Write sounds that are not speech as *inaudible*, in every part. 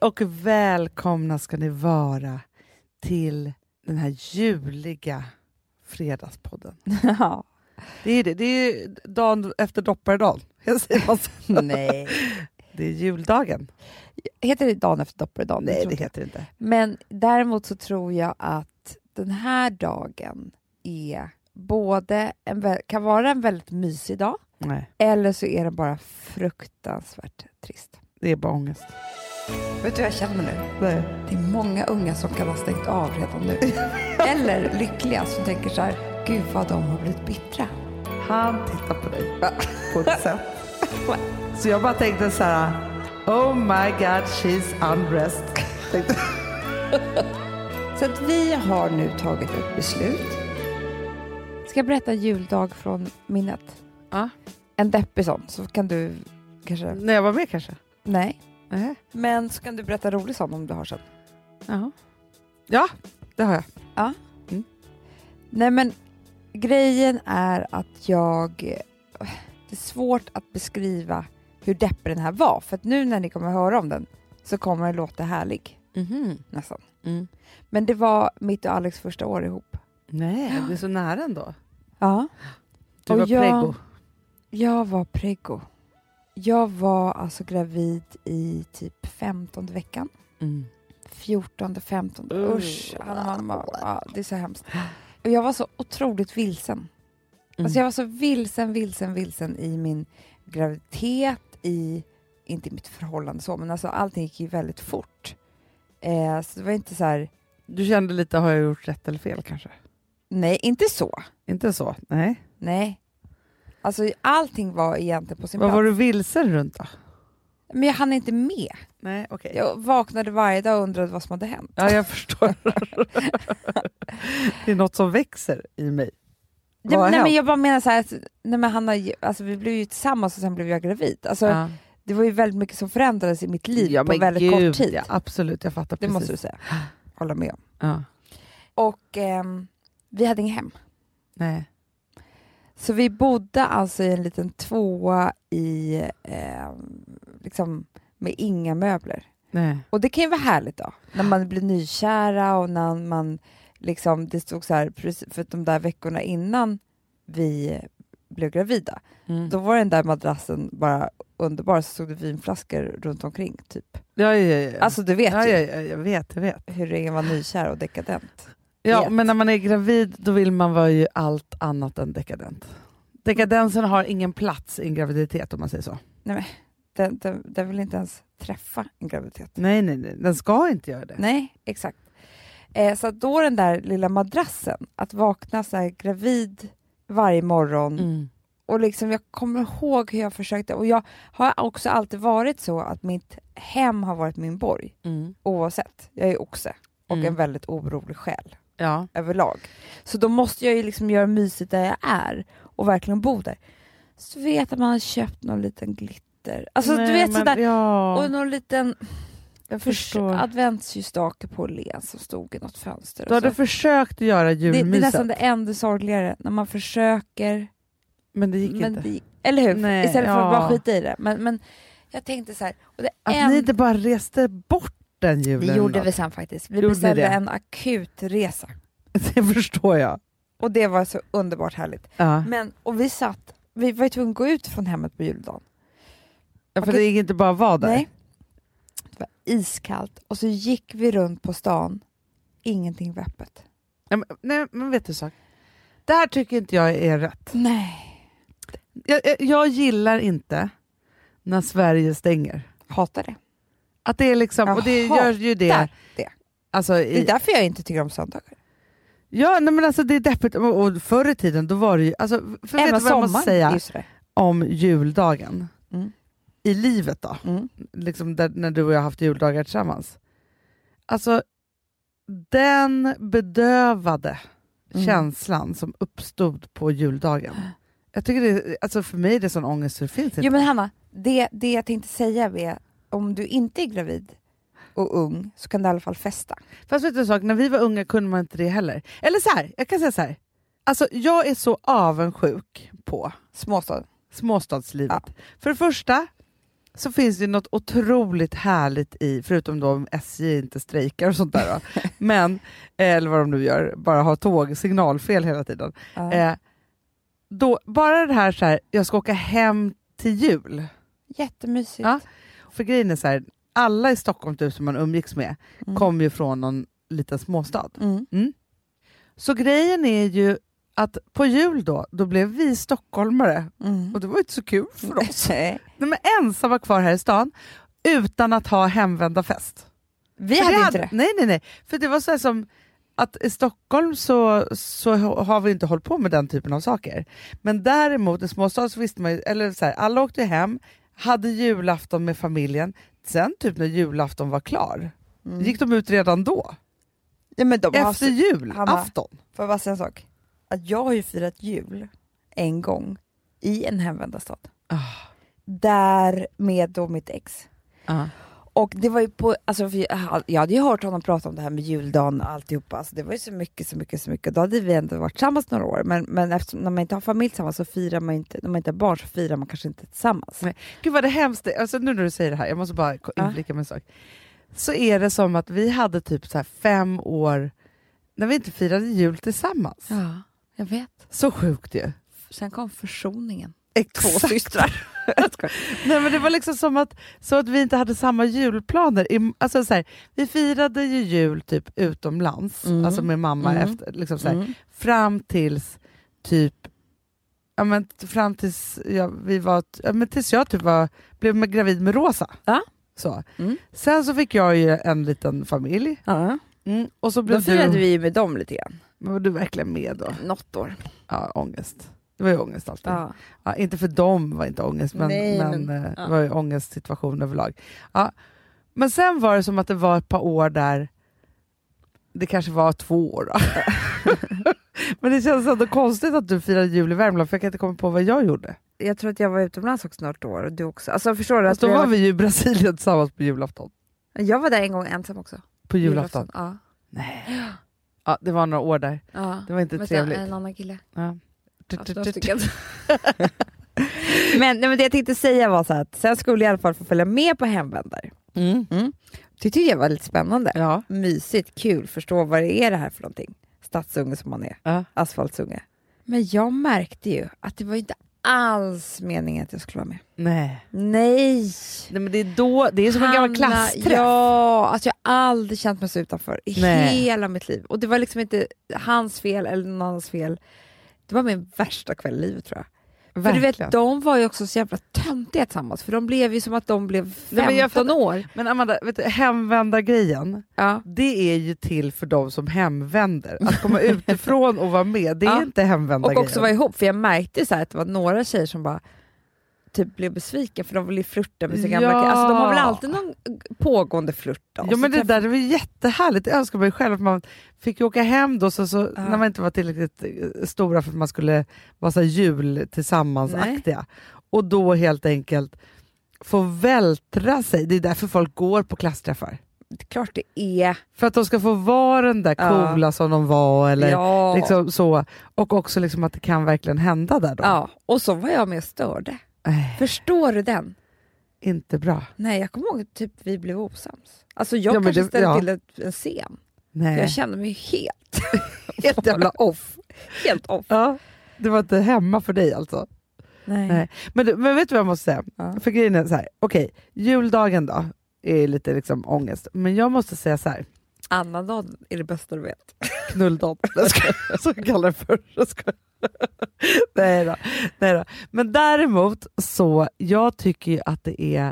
Hej och välkomna ska ni vara till den här juliga fredagspodden. *laughs* Ja. Det är det, det är dagen efter dopparedagen. *laughs* Nej. Det är juldagen. Heter det dagen efter dopparedagen? Nej, det inte. heter det inte. Men däremot så tror jag att den här dagen är både en, kan vara en väldigt mysig dag Nej, eller så är den bara fruktansvärt trist. Det är bara ångest. Vet du vad jag känner nu? Nej. Det är många unga som kan ha stängt av redan nu. *laughs* eller lyckliga som tänker så här, gud vad de har blivit bittra. Han tittar på dig på ett sätt. *laughs* Så jag bara tänkte så här, oh my god she's undressed. *laughs* Så att vi har nu tagit ett beslut. Ska jag berätta juldag från minnet? Ja. En deppig sån, så kan du kanske... När jag var med kanske? Nej. Nej. Men så kan du berätta en rolig sån om du har sån. Jaha. Ja, det har jag. Nej men grejen är att jag... Det är svårt att beskriva hur deppig den här var. För att nu när ni kommer höra om den så kommer den låta härlig. Nästan. Mm. Men det var mitt och Alex första år ihop. Nej, det är så nära ändå. Ja. Du Och var jag- preggo. Jag var preggo. Jag var alltså gravid i typ 15 veckan. Mm. 14, 15. Uh. Usch, mamma. Ja, det är så hemskt. Och jag var så otroligt vilsen. Mm. Alltså jag var så vilsen, vilsen, vilsen i min graviditet, i, inte i mitt förhållande så, men alltså allting gick ju väldigt fort. Eh, så det var inte så här, Du kände lite, har jag gjort rätt eller fel kanske? nej, inte så. Inte så? Nej. Nej. Alltså allting var egentligen på sin Vad plats. var du vilsen runt då? Men jag hann inte med. Nej, okej. Jag vaknade varje dag och undrade vad som hade hänt. Ja, jag förstår. det är något som växer i mig. Vad har nej, men jag bara menar så här, att, nej, men Hanna, alltså, vi blev ju tillsammans och sen blev jag gravid. Alltså, ja. Det var ju väldigt mycket som förändrades i mitt liv ja, på väldigt gud, kort tid. Ja, absolut, jag fattar det precis. måste du säga. Hålla med om. Ja. Och ehm, vi hade inget hem. Nej. Så vi bodde alltså i en liten tvåa i, ehm, liksom, med inga möbler. Nej. Och det kan ju vara härligt då, när man blir nykära och när man liksom, det stod så här, för de där veckorna innan vi blev gravida, Mm. då var den där madrassen bara underbar, så stod det vinflaskor runt omkring typ. Ja, ja, ja. Alltså du vet ja, ju ja, ja, jag vet, jag vet. hur att vara nykär och dekadent. Ja, men när man är gravid då vill man vara ju allt annat än dekadent. Dekadensen har ingen plats i en graviditet om man säger så. Den, den, den vill inte ens träffa en graviditet. Nej, nej, nej. den ska inte göra det. Nej, exakt. Eh, så då den där lilla madrassen, att vakna så här gravid varje morgon Mm. och liksom jag kommer ihåg hur jag försökte och jag har också alltid varit så att mitt hem har varit min borg Mm. oavsett. Jag är oxe och Mm. en väldigt orolig själ Ja. överlag. Så då måste jag ju liksom göra mysigt där jag är och verkligen bo där. Så vet att man har köpt någon liten glitter. Alltså Nej, du vet men- sådär Ja. och någon liten jag förs- förstår. adventsljusstake på Åhléns som stod i något fönster. Du hade så. försökt göra det, det är julmyset, nästan det enda sorgligare, när man försöker, men det gick men inte. det, eller hur? Nej, Istället för att ja. bara skita i det. Men, men jag tänkte så här, Att en, ni inte bara reste bort den det julen. gjorde då. vi sen faktiskt. Vi Gjorde beställde det? en akutresa *laughs* Det förstår jag. och det var så underbart härligt. Ja. Men, och vi satt, vi var ju tvungna att gå ut från hemmet på juldagen. Ja, för Okej. det gick inte bara att vara där. Nej. Det var iskallt och så gick vi runt på stan, ingenting var öppet. Ja, men, nej, men vet du sak? Det här tycker inte jag är rätt. Nej. Jag, jag, jag gillar inte när Sverige stänger. Hatar det. Att det är liksom, och det gör ju det. det. Alltså, Det är i, därför jag inte tycker om söndagar. ja, nej, men alltså det är deppigt. Och, och förr i tiden då var det ju, alltså, för vet du vad jag måste säga om juldagen? Mm. I livet då? Mm. liksom där, när du och jag har haft juldagar tillsammans. Alltså, den bedövade Mm. känslan som uppstod på juldagen. Jag tycker det, alltså för mig är det sån ångest så det finns inte. Jo men Hanna, det, det jag tänkte säga är om du inte är gravid och ung så kan du i alla fall festa. Fast vet du en sak, när vi var unga kunde man inte det heller. Eller så här, jag kan säga så här. Alltså jag är så avundsjuk på Småstad. småstadslivet. För det första, så finns det något otroligt härligt i, förutom då om SJ inte strejkar och sånt där, då. *laughs* men, eller vad de nu gör, bara har tåg, signalfel hela tiden. Ja. Eh, då, bara det här, så här, jag ska åka hem till jul. Jättemysigt. Ja. För grejen är så här, alla i Stockholm typ, som man umgicks med Mm. kom ju från någon liten småstad. Mm. Så grejen är ju att på jul då, då blev vi stockholmare Mm. och det var ju inte så kul för oss. *laughs* Nej. De är ensamma kvar här i stan utan att ha hemvända fest. Vi hade det inte det. Nej, nej, nej. För det var så som att i Stockholm så, så har vi inte hållit på med den typen av saker. Men däremot i småstad så visste man ju, eller så här, alla åkte hem, hade julafton med familjen. Sen typ när julafton var klar, Mm. gick de ut redan då. Ja, men de Efter julafton. Får jag bara säga en sak? Att jag har ju firat jul en gång i en hemvända stad. Ah. Där med då mitt ex. Ah. Och det var ju på, alltså jag, hade ju hört honom prata om det här med juldagen och alltihopa. Alltså det var ju så mycket, så mycket, så mycket. Då hade vi ändå varit tillsammans några år. Men, men eftersom när man inte har familj tillsammans så firar man inte, när man inte har barn så firar man kanske inte tillsammans. Nej. Gud vad det hemskt alltså, nu när du säger det här, jag måste bara ko- Ja. inflika med en sak. Så är det som att vi hade typ så fem år när vi inte firade jul tillsammans. Ja, jag vet. Så sjukt ju. Sen kom försoningen. Exakt. Två systrar. *laughs* Nej, men det var liksom som att, så att vi inte hade samma julplaner. Alltså så här, vi firade ju jul typ utomlands, Mm. alltså med mamma, Mm. efter, liksom så här, Mm. fram tills typ Ja, men fram tills jag, vi var, ja, men tills jag typ var, blev med, gravid med Rosa. Ja. Så. Mm. Sen så fick jag ju en liten familj. Ja. Mm. Och så Då blev firade du, vi med dem lite grann. men var du verkligen med då? Något år. Ja, ångest. Det var ju ångest alltid. Ja. Ja, inte för dem var inte ångest, men, Nej, men, men- eh, ja. det var ju ångestsituation överlag. Ja. Men sen var det som att det var ett par år där det kanske var två år. Då. *laughs* men det känns ändå konstigt att du firade jul i Värmland, för jag kan inte komma på vad jag gjorde. Jag tror att jag var utomlands också något år och du också. Alltså förstår du? Att Fast då var vi ju i Brasilien tillsammans på julafton. Jag var där en gång ensam också. På julafton? Ja. Nej. Ja, det var några år där. ja. Det var inte Men trevligt. En annan kille. Ja. *laughs* Men, nej, men det jag tänkte säga var så att sen skulle jag i alla fall få följa med på hemvändare. Mm. Det tyckte jag var lite spännande. Ja. Mysigt, kul, förstå vad det är det här för någonting. Stadsunge som man är, Ja. asfaltsunge. Men jag märkte ju att det var inte alls meningen att jag skulle vara med. Nej. Nej! Nej, men det är då, det är som en gammal Hanna, klassträff. Ja, alltså jag har aldrig känt mig så utanför i Nej. hela mitt liv. Och det var liksom inte hans fel eller någon annans fel. Det var min värsta kväll i livet tror jag. För du Verkligen. vet, de var ju också så jävla töntiga tillsammans, för de blev ju som att de blev 15 Nej, men år. Men Amanda, vet du, hemvändargrejen, Ja. det är ju till för de som hemvänder. Att komma utifrån och vara med, det är *laughs* Ja. inte Och hemvändargrejen. också vara ihop, för jag märkte så att det var några tjejer som bara typ blev besvikna för de ville flirta med sin gamla Ja. kille. Alltså de har väl alltid någon pågående flört? Ja men det där det var jättehärligt, jag önskar mig själv att man fick ju åka hem då så, så, Ja. när man inte var tillräckligt eh, stora för att man skulle vara så jul tillsammans-aktiga. Och då helt enkelt få vältra sig, det är därför folk går på klassträffar. Det är klart det är. För att de ska få vara den där Ja. coola som de var eller ja. liksom så. Och också liksom att det kan verkligen hända där då. ja. Och så var jag med och störde. Nej, Förstår du den? inte bra. Nej, jag kommer ihåg att typ vi blev osams. Alltså jag Ja, kanske det- ställde ja. till ett- en scen. Nej. Jag kände mig helt, *laughs* Helt jävla off. helt off. Ja, det var inte hemma för dig alltså. Nej. Nej. Men, men vet du vad jag måste säga? Ja. För grejen är så här, okej, juldagen då är lite liksom ångest. Men jag måste säga så här, Annandagen är det bästa du vet. knulldagen. *laughs* Så jag kallar det för. *laughs* Nej, då, nej då. Men däremot så, jag tycker ju att det är,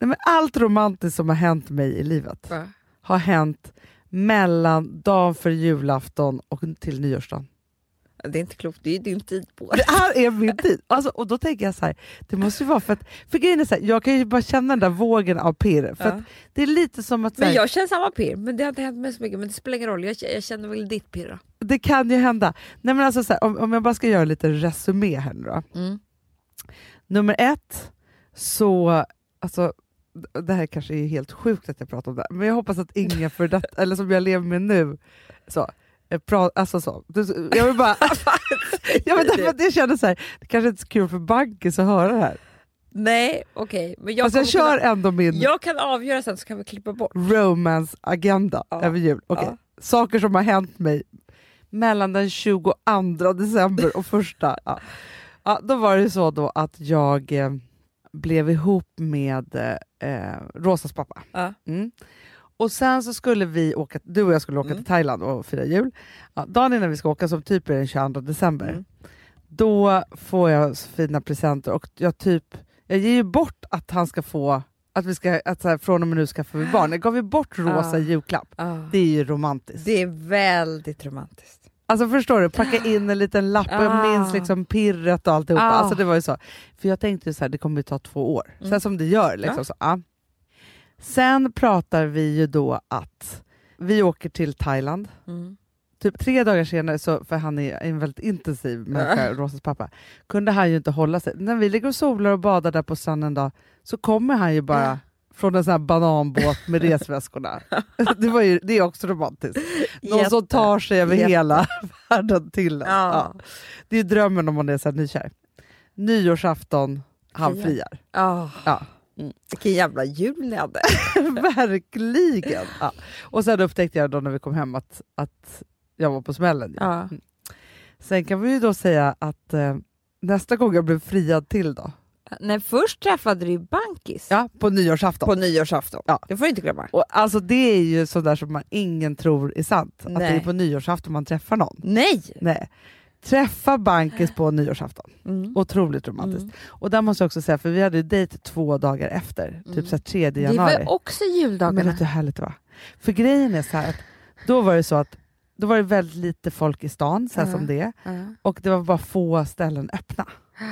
nej men allt romantiskt som har hänt mig i livet har hänt mellan dagen för julafton och till nyårsdagen. Det är inte klokt, det är din tid på Det här är min tid. Alltså, och då tänker jag så här, det måste ju vara för att, för grejen är så här, jag kan ju bara känna den där vågen av pirr. För Ja. det är lite som att så Men här, jag känner samma pirr, men det har inte hänt mig så mycket. Men det spelar ingen roll, jag, jag känner väl ditt pirr då. det kan ju hända. Nej, men alltså så här, om, om jag bara ska göra lite resumé här nu då. Mm. Nummer ett, så, alltså, det här kanske är helt sjukt att jag pratar om det men jag hoppas att ingen för det, *laughs* eller som jag lever med nu, så, pra, alltså så. Jag vill bara, *laughs* jag vet, inte, för att jag känner så här, det kanske inte är så kul för Bankis att höra det här. Nej, okej. Men jag, jag kör kunna, ändå min jag kan avgöra sen så kan vi klippa bort. romance-agenda Ja. över jul. Okej. Ja. Saker som har hänt mig mellan den 22 december och första. *laughs* Ja. Ja, då var det så då att jag eh, blev ihop med eh, Rosas pappa. Ja. Mm. Och sen så skulle vi åka, du och jag skulle åka Mm. till Thailand och fira jul. Ja, dagen innan vi ska åka, som typ är den 22 december, Mm. då får jag så fina presenter och jag typ, jag ger ju bort att han ska få, att vi ska, att så här, från och med nu skaffar vi barn. Jag gav ju bort rosa Ah. julklapp. Ah. Det är ju romantiskt. Det är väldigt romantiskt. Alltså förstår du, packa in en liten lapp och jag Ah. minns liksom pirret och alltihopa. Ah. Alltså det var ju så. För jag tänkte så här, det kommer ju ta två år. Mm. Sen som det gör. Liksom, så, ja. Sen pratar vi ju då att vi åker till Thailand. Mm. Typ tre dagar senare, så, för han är en väldigt intensiv människa, Rosas pappa, kunde han ju inte hålla sig. När vi ligger och solar och badar där på stranden en dag så kommer han ju bara Ja. från en sån här bananbåt med *laughs* resväskorna. det, var ju, det är också romantiskt. Någon som Jätte. tar sig över Jätte. hela *laughs* världen till en. Ja. Ja. Det är drömmen om man är så här nykär. Nyårsafton, han Friar. friar. Ah. Ja. Vilken jävla jul ni hade. *laughs* Verkligen! Ja. Och sen upptäckte jag då när vi kom hem att, att jag var på smällen. Ja. Sen kan vi ju då säga att eh, nästa gång jag blev friad till då, Nej, först träffade du Bankis ja, på nyårsafton. på nyårsafton. Ja. Det får du inte glömma. Och alltså det är ju sådär som man ingen tror är sant, att det Nej. är på nyårsafton man träffar någon. Nej! Nej. Träffa Bankis på nyårsafton. Mm. Otroligt romantiskt. Mm. Och där måste jag också säga, för vi hade ju dejt två dagar efter, Mm. typ så här 3 Det är januari. väl också Men juldagarna? vet du hur härligt det var? För grejen är så här att då var det så att då var det väldigt lite folk i stan, så här Ja. som det Ja. och det var bara få ställen öppna. *gasps*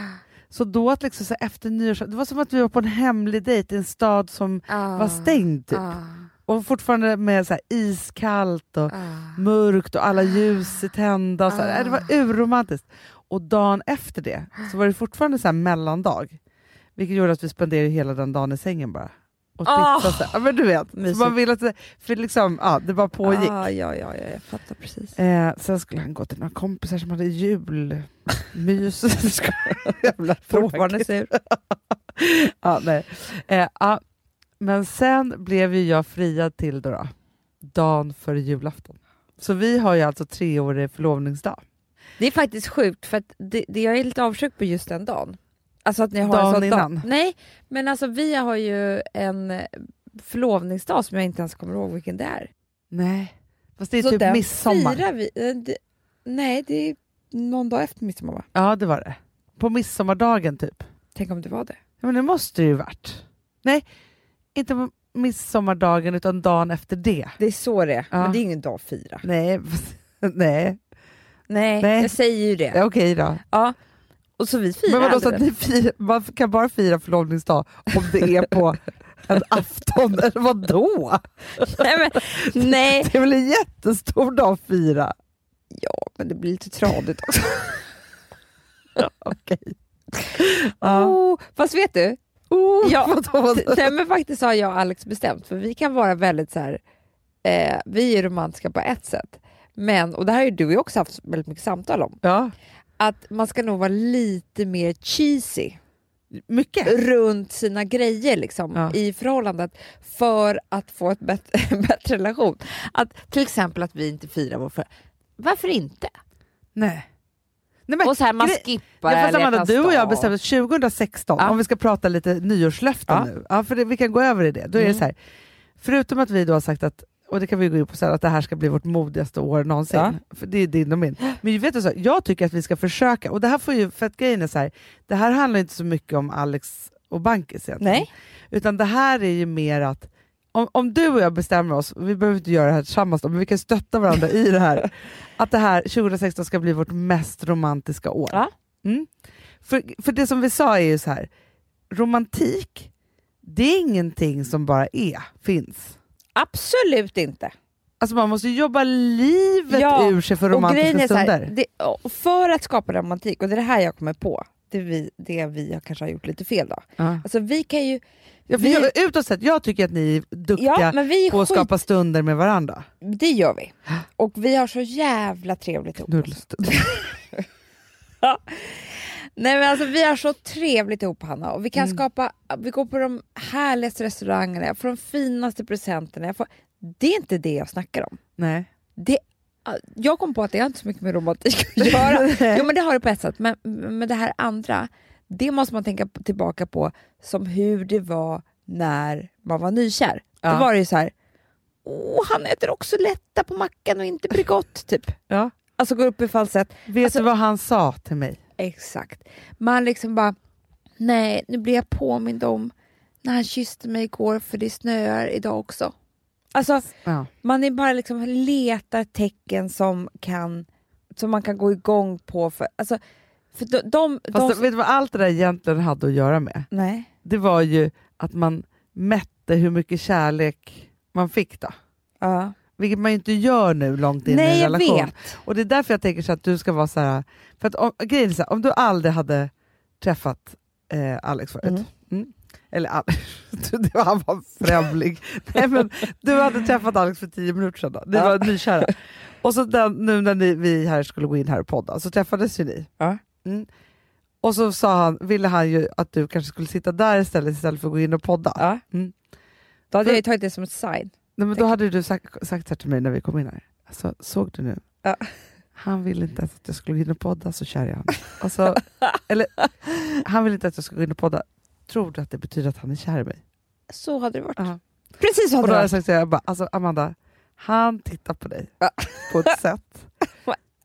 Så då att liksom så efter nyårs, det var som att vi var på en hemlig dejt i en stad som Ah. var stängd typ. Ah. Och fortfarande med så iskallt och Ah. mörkt och alla ljus är tända. Och så. Ah. Det var urromantiskt. Och dagen efter det så var det fortfarande så här mellandag. Vilket gjorde att vi spenderade hela den dagen i sängen bara. Och Ah. tittade så här. Ja, men du vet, så Mysigt. man vill att det, för liksom, ja, det bara pågick. Ah, ja, ja, ja, jag fattar precis. Eh, sen skulle han gå till några kompisar som hade julmys. *laughs* *laughs* Jävla Fortfarande sur. *laughs* ja, nej. Eh, ja. Men sen blev ju jag friad till då, då, dagen före julafton. Så vi har ju alltså treårig förlovningsdag. Det är faktiskt sjukt för att det, det, jag är lite avundsjuk på just den dagen. Alltså att ni har Dagen en sån innan? Dag. Nej, men alltså vi har ju en förlovningsdag som jag inte ens kommer ihåg vilken det är. Nej, fast det är Så typ midsommar. firar vi. eh, Det, nej, det är någon dag efter midsommar va? Ja, det var det. På midsommardagen typ. Tänk om det var det. Ja, men det måste det ju varit. Nej, inte på midsommardagen utan dagen efter det. Det är så det är, Ja. men det är ingen dag att fira. Nej, *laughs* nej. Nej, Nej. jag säger ju det. Ja, Okej då. Ja. Och så vi firar Men vadå, så att ni fira, man kan bara fira förlovningsdag om det är på *laughs* en afton, eller vadå? nej, men, nej. Det är väl en jättestor dag att fira? Ja, men det blir lite tradigt också. *laughs* Okej. Ja. oh, fast vet du? Oh, Ja. Nej men faktiskt har jag och Alex bestämt, för vi kan vara väldigt så här. Eh, vi är romantiska på ett sätt, men, och det här har ju du och jag också haft väldigt mycket samtal om, Ja, att man ska nog vara lite mer cheesy mycket. runt sina grejer liksom, Ja. i förhållandet för att få ett bättre, *laughs* bättre relation. Att, till exempel att vi inte firar vår för... Varför inte? Nej. Nej men, och så här, man skippar Ja, fast Amanda, du och jag bestämde 2016, Ja. om vi ska prata lite nyårslöften Ja. nu, ja, för det, vi kan gå över i det. Då är det Mm. så här, förutom att vi då har sagt att och det kan vi gå in på sen, att det här ska bli vårt modigaste år någonsin. Ja. För det är din och min. Men vet du så, jag tycker att vi ska försöka, och det här får ju, för att grejen är så här, det här handlar inte så mycket om Alex och Bankis egentligen. Nej. Utan det här är ju mer att, om, om du och jag bestämmer oss, vi behöver inte göra det här tillsammans då, men vi kan stötta varandra i det här, *laughs* att det här 2016 ska bli vårt mest romantiska år. Ja. Mm. För, för det som vi sa är ju så här, romantik, det är ingenting som bara är, finns. Absolut inte. Alltså man måste jobba livet Ja, ur sig för Och romantiska är så stunder. här, det, och för att skapa romantik, och det är det här jag kommer på, det vi, det vi har kanske har gjort lite fel då. Ja. Alltså vi kan ju... Ja, vi- jag, utåt sett, jag tycker att ni är duktiga Ja, vi är på att skit, skapa stunder med varandra. Det gör vi. Och vi har så jävla trevligt ihop. Knullstund. *laughs* Nej men alltså vi har så trevligt ihop Hanna och vi kan Mm. skapa, vi går på de härligaste restaurangerna, jag får de finaste presenterna. Får, det är inte det jag snackar om. Nej. Det, jag kom på att det har inte så mycket med romantik att *laughs* göra. Jo men det har det på ett sätt, men, men det här andra, det måste man tänka tillbaka på som hur det var när man var nykär. Ja. Då var det ju så här, åh han äter också lätta på mackan och inte Bregott typ. Ja. Alltså går upp i falsett. Vet Alltså- du vad han sa till mig? Exakt. Man liksom bara, nej nu blir jag påmind om när han kysste mig igår för det snöar idag också. Alltså Ja. man är bara liksom letar tecken som kan som man kan gå igång på. För, alltså, för de, de, de Fast som- vet du vad allt det där egentligen hade att göra med? Nej. Det var ju att man mätte hur mycket kärlek man fick då. Ja. Vilket man ju inte gör nu långt in i Nej en jag relation. vet. Och det är därför jag tänker så att du ska vara så här. För att om, grejen är så här, om du aldrig hade träffat eh, Alex förut. Mm. Mm. Eller *laughs* var, han var främling. Nej, men du hade träffat Alex för tio minuter sedan. Då. Ni Ja. var nykära. Och så den, nu när ni, vi här skulle gå in här och podda så träffades ju ni. Ja. Mm. Och så sa han, ville han ju att du kanske skulle sitta där istället istället för att gå in och podda. Ja. Mm. Då hade För- jag tagit det som ett sign. Nej, men då hade du sagt, sagt så här till mig när vi kom in här. Alltså, såg du nu? Ja. Han ville inte att jag skulle gå in och podda, så kär är han. Alltså, eller, han vill inte att jag ska gå in och podda. Tror du att det betyder att han är kär i mig? Så hade det varit. Ja. Precis så Och hade då det har jag sagt så jag bara, alltså Amanda, han tittar på dig på ett *laughs* sätt.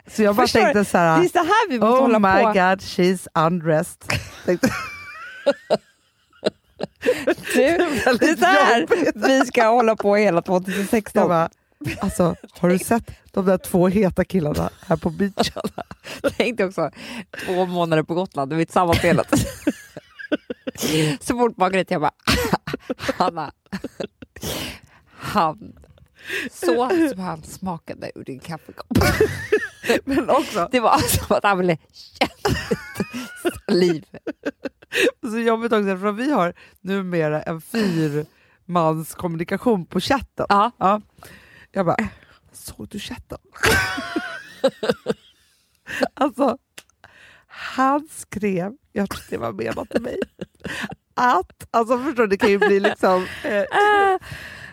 Så jag bara Förstår tänkte så Det är här, så här vi måste oh hålla my på. god, she's undressed. *laughs* Du, *laughs* det är så här vi ska hålla på hela jag 2016. bara, alltså, har du sett de där två heta killarna här på beachen? tänkte också två månader på Gotland, vi är tillsammans hela tiden. Så fort dit, jag bara, *laughs* Hanna, han, så som han smakade ur din kaffekopp. *laughs* Men också, Det var som att han ville liv. Så jobbigt också eftersom vi har numera en fyrmans kommunikation på chatten. Ja. Ja. Jag bara, såg du chatten? *laughs* alltså, han skrev, jag tror det var menat till mig, att, alltså förstår du, det kan ju bli liksom... Eh,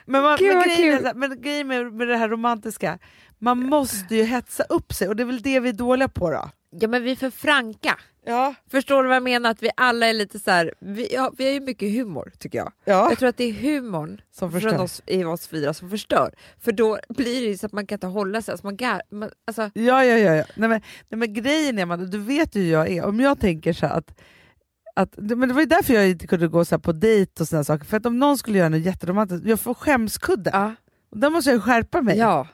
men, man, men, grejen är men grejen med, med det här romantiska, man måste ju hetsa upp sig och det är väl det vi är dåliga på då. Ja men vi är för franka. Ja. Förstår du vad jag menar? Att vi alla är lite så här, vi, har- vi har ju mycket humor tycker jag. ja. Jag tror att det är humorn Som från förstör. oss, i oss fyra som förstör. För då blir det ju så att man kan inte hålla sig. Alltså man gar, man, alltså, Ja, ja, ja. ja. Nej, men, nej, men grejen är, man, du vet ju hur jag är, om jag tänker så att att, men det var ju därför jag inte kunde gå så på dejt och såna saker, för att om någon skulle göra något jätteromantiskt, jag får skämskudde. ja. Där måste jag skärpa mig. ja.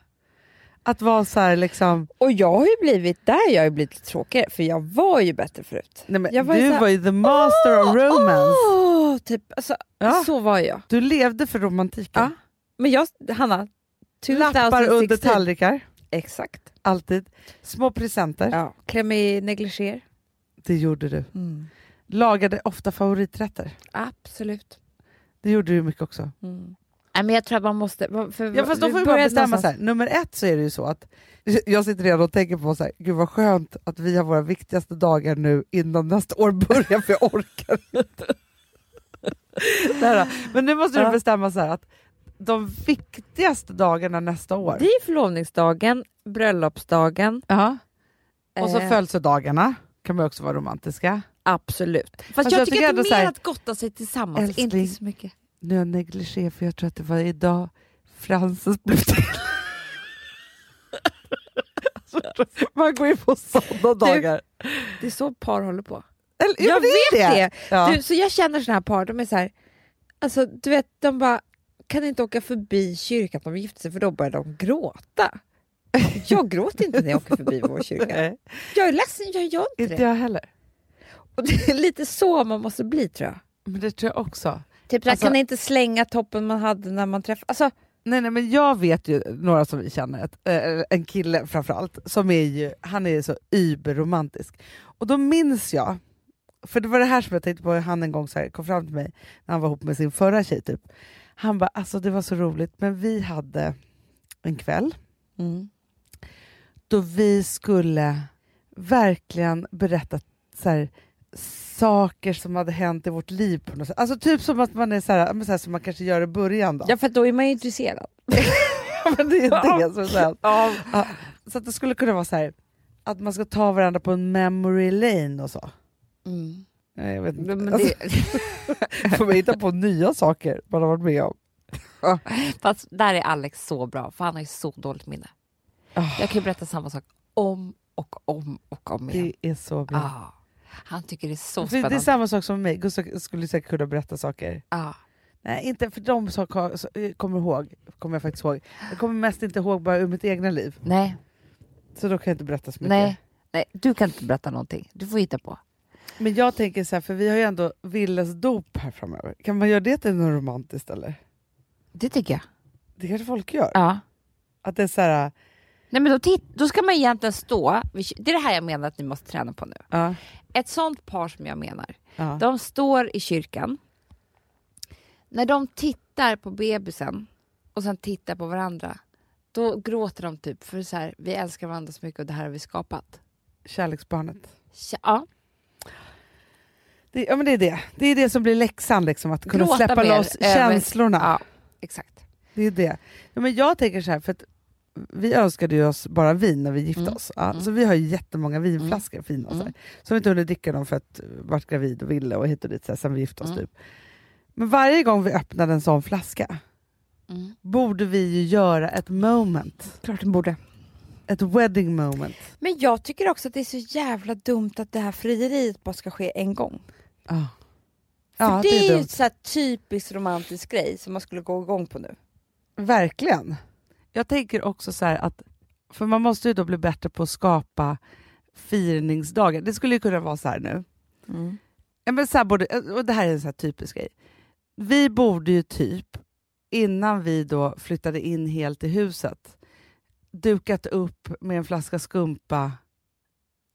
Att vara så här liksom, Och jag har ju blivit, där har jag ju blivit lite tråkigare för jag var ju bättre förut. nej, men Jag var du här, var ju the master of romance. Åh, typ, alltså, Ja. Så var jag. Du levde för romantiken. Ja. Men jag, Hanna, 2016. Lappar under tallrikar, Exakt. alltid. Små presenter, Ja. Kräm i negligéer. det gjorde du. Mm. Lagade ofta favoriträtter, Absolut. det gjorde du mycket också. Mm. Nej, men jag tror att man måste... För, Ja fast då får vi bara bestämma så här. nummer ett så är det ju så att *laughs* jag sitter redan och tänker på så här, gud vad skönt att vi har våra viktigaste dagar nu innan nästa år börjar för jag orkar inte. *laughs* Men nu måste du bestämma så här att de viktigaste dagarna nästa år, Det är förlovningsdagen, bröllopsdagen. ja. och så eh, födelsedagarna kan man också vara romantiska. Absolut. Fast Fast jag, jag tycker tycker att det är mer här, att gotta sig tillsammans, älskling. inte så mycket. Nu är jag negligé för jag tror att det var idag Frances blev till. Alltså, man går ju på sådana dagar. Det är så par håller på. Eller, ja, jag men det vet det! Ja. Du, så jag känner såna här par, de är så här, alltså du vet, de bara kan inte åka förbi kyrkan när de gifter sig för då börjar de gråta. Jag gråter inte när jag åker förbi vår kyrka. *laughs* Jag är ledsen, jag gör inte inte det. jag heller. Och det är lite så man måste bli tror jag. Men det tror jag också. Typ Alltså- kan inte slänga toppen man hade när man träffade... Alltså, Nej, nej, men jag vet ju några som vi känner, ett, äh, en kille framförallt, som är ju, han är så überromantisk. Och då minns jag, för det var det här som jag tänkte på, han en gång så här, kom fram till mig när han var ihop med sin förra tjej. Typ. Han bara, alltså det var så roligt, men vi hade en kväll då vi skulle verkligen berätta så här, saker som hade hänt i vårt liv på något sätt. Alltså typ som att man är så här, men så här som man kanske gör i början då. Ja för då är man ju intresserad. *laughs* men det är det som är så här. Ja. Ja, så att det skulle kunna vara så här att man ska ta varandra på en memory lane och så. Mm. Nej, jag vet inte. Men Alltså, det, *laughs* får man hitta på nya saker man har varit med om. fast där är Alex så bra, för han har ju så dåligt minne. Ah, Jag kan ju berätta samma sak om och om och om igen. det är så bra. Ah, han tycker det är så För det är spännande. samma sak som mig, Gustav skulle säkert kunna berätta saker. Ah. Nej, inte för de som eh, kommer ihåg, kommer jag faktiskt ihåg. Jag kommer mest inte ihåg bara ur mitt egna liv. Nej, Så då kan jag inte berätta så mycket. nej, nej, du kan inte berätta någonting. Du får hitta på. Men jag tänker så här, för vi har ju ändå Willes dop här framöver. Kan man göra det till något romantiskt eller? Det tycker jag. Det kanske folk gör. Ja. Att det är så här, Nej, men då, då ska man egentligen stå, det är det här jag menar att ni måste träna på nu. ja, Ett sånt par som jag menar, ja. de står i kyrkan. När de tittar på bebisen och sen tittar på varandra, då gråter de typ för så här, vi älskar varandra så mycket och det här har vi skapat. kärleksbarnet. Ja, Det, ja men det är det. Det är det som blir läxan, liksom, att kunna Gråta släppa loss över- känslorna. ja exakt. Det är det. Ja, men jag tänker så här, för att vi önskade ju oss bara vin när vi gifte Mm. oss. Ja, Mm. Så vi har ju jättemånga vinflaskor fina. Och så, Mm. här. så har vi inte hunnit dricka dem för att uh, varit gravid och ville och hit och dit så här, sen vi gifte oss. Mm. Typ. Men varje gång vi öppnade en sån flaska Mm. borde vi ju göra ett moment. Klart den borde. Ett wedding moment. Men jag tycker också att det är så jävla dumt att det här frieriet bara ska ske en gång. Ja. För Ja, det, är ju dumt. en så typisk romantisk grej som man skulle gå igång på nu. Verkligen. Jag tänker också så att, för man måste ju då bli bättre på att skapa firningsdagar. Det skulle ju kunna vara så här nu. Ja, men så här borde, och det här är en så här typisk grej. Vi borde ju typ, innan vi då flyttade in helt i huset, dukat upp med en flaska skumpa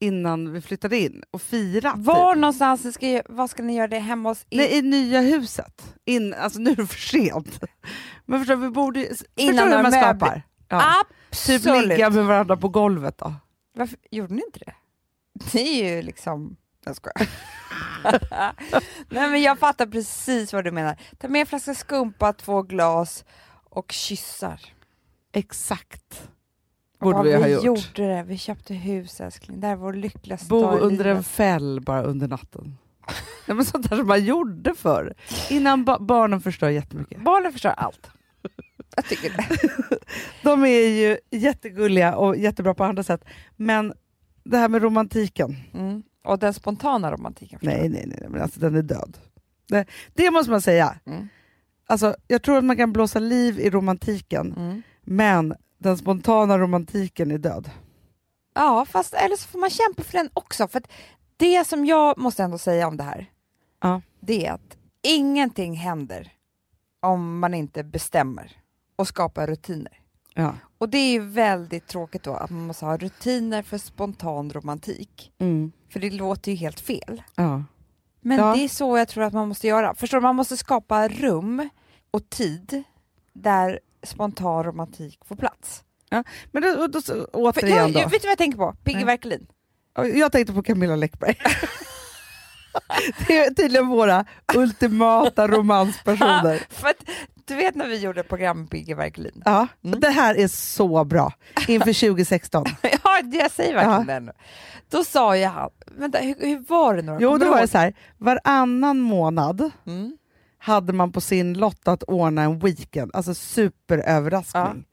innan vi flyttade in och firat. Var typ. någonstans ska, vad ska ni göra det hemma hos er? Nej, i nya huset. In, alltså nu är det för sent. Men förstår vi borde förstår Innan några man skapar? Ja. Typ Absolut. ligga med varandra på golvet då. Varför gjorde ni inte det? Det är ju liksom... Jag skojar. *laughs* Nej men jag fattar precis vad du menar. Ta med en flaska skumpa, två glas och kyssar. Exakt. Borde Ja, vi ha vi gjort. gjorde det. Vi köpte hus älskling. Det här var vår lyckligaste Bo dag i under en livet. fäll bara under natten. *laughs* Ja, men sånt där som man gjorde förr. Innan ba- barnen förstör jättemycket. Barnen förstör allt. Jag tycker det. *laughs* De är ju jättegulliga och jättebra på andra sätt. Men det här med romantiken, Mm. Och den spontana romantiken. nej, nej, nej, men alltså den är död. Det, det måste man säga. Mm. Alltså, jag tror att man kan blåsa liv i romantiken, Mm. men den spontana romantiken är död. Ja, fast eller så får man kämpa för den också. För det som jag måste ändå säga om det här, Ja. det är att ingenting händer om man inte bestämmer och skapar rutiner. Ja. Och det är ju väldigt tråkigt då att man måste ha rutiner för spontan romantik. Mm. För det låter ju helt fel. Ja. Men Ja. det är så jag tror att man måste göra. Förstår du? Man måste skapa rum och tid där spontan romantik får plats. Men då, då, så, återigen då. jag, vet du vad jag tänker på? Piggy Nej. Verkelin. Jag tänkte på Camilla Läckberg. *laughs* det är tydligen våra ultimata *laughs* romanspersoner. För att, du vet när vi gjorde program med Piggy Verkelin? Ja, Mm. Det här är så bra inför *laughs* 2016. ja, det- jag säger verkligen Ja. det nu. Då sa jag vänta hur, hur var det nu? Jo, då var det så här, varannan månad Mm. Hade man på sin lott att ordna en weekend, alltså superöverraskning.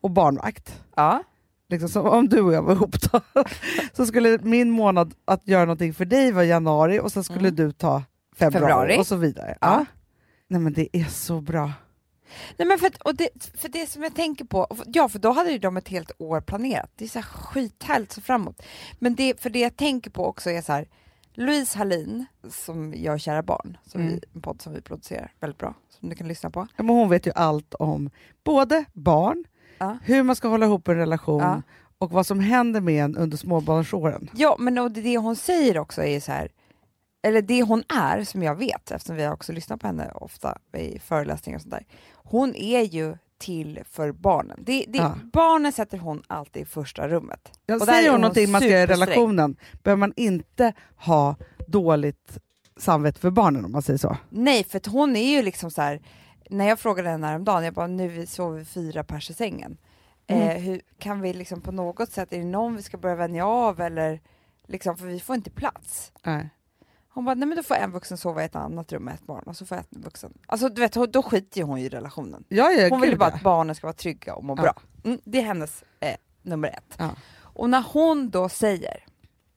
Och barnvakt. Ja. Liksom, som om du och jag var ihop då. *laughs* så skulle min månad att göra någonting för dig vara januari och så skulle Mm. du ta februari, Februari. och så vidare. Ja. Ja. Nej men det är så bra. Nej, men för, att, och det, för det som jag tänker på, ja för då hade ju de ett helt år planerat. Det är så här skithärligt så framåt. Men det, för det jag tänker på också är så här, Louise Hallin, som gör Kära barn, som Mm. vi, en podd som vi producerar väldigt bra, som du kan lyssna på. Ja, men hon vet ju allt om både barn, Ja. hur man ska hålla ihop en relation Ja. och vad som händer med en under småbarnsåren. Ja, men och det, det hon säger också är så här, eller det hon är, som jag vet, eftersom vi har också lyssnat på henne ofta i föreläsningar och sånt där. Hon är ju till för barnen. Det, det, Ja. Barnen sätter hon alltid i första rummet. Jag Och säger hon någonting man ska göra i relationen behöver man inte ha dåligt samvete för barnen om man säger så. Nej, för hon är ju liksom så här. när jag frågade henne häromdagen, jag bara nu sover vi fyra pers i sängen. Mm. Eh, hur, kan vi liksom på något sätt, är det någon vi ska börja vänja av eller liksom, för vi får inte plats. Nej. Hon bara, nej men då får en vuxen sova i ett annat rum med ett barn och så får en vuxen. Alltså du vet, då skiter ju hon i relationen. Ja, ja, Hon vill bara att barnen ska vara trygga och må Ja. bra. Mm, det är hennes eh, nummer ett. Ja. Och när hon då säger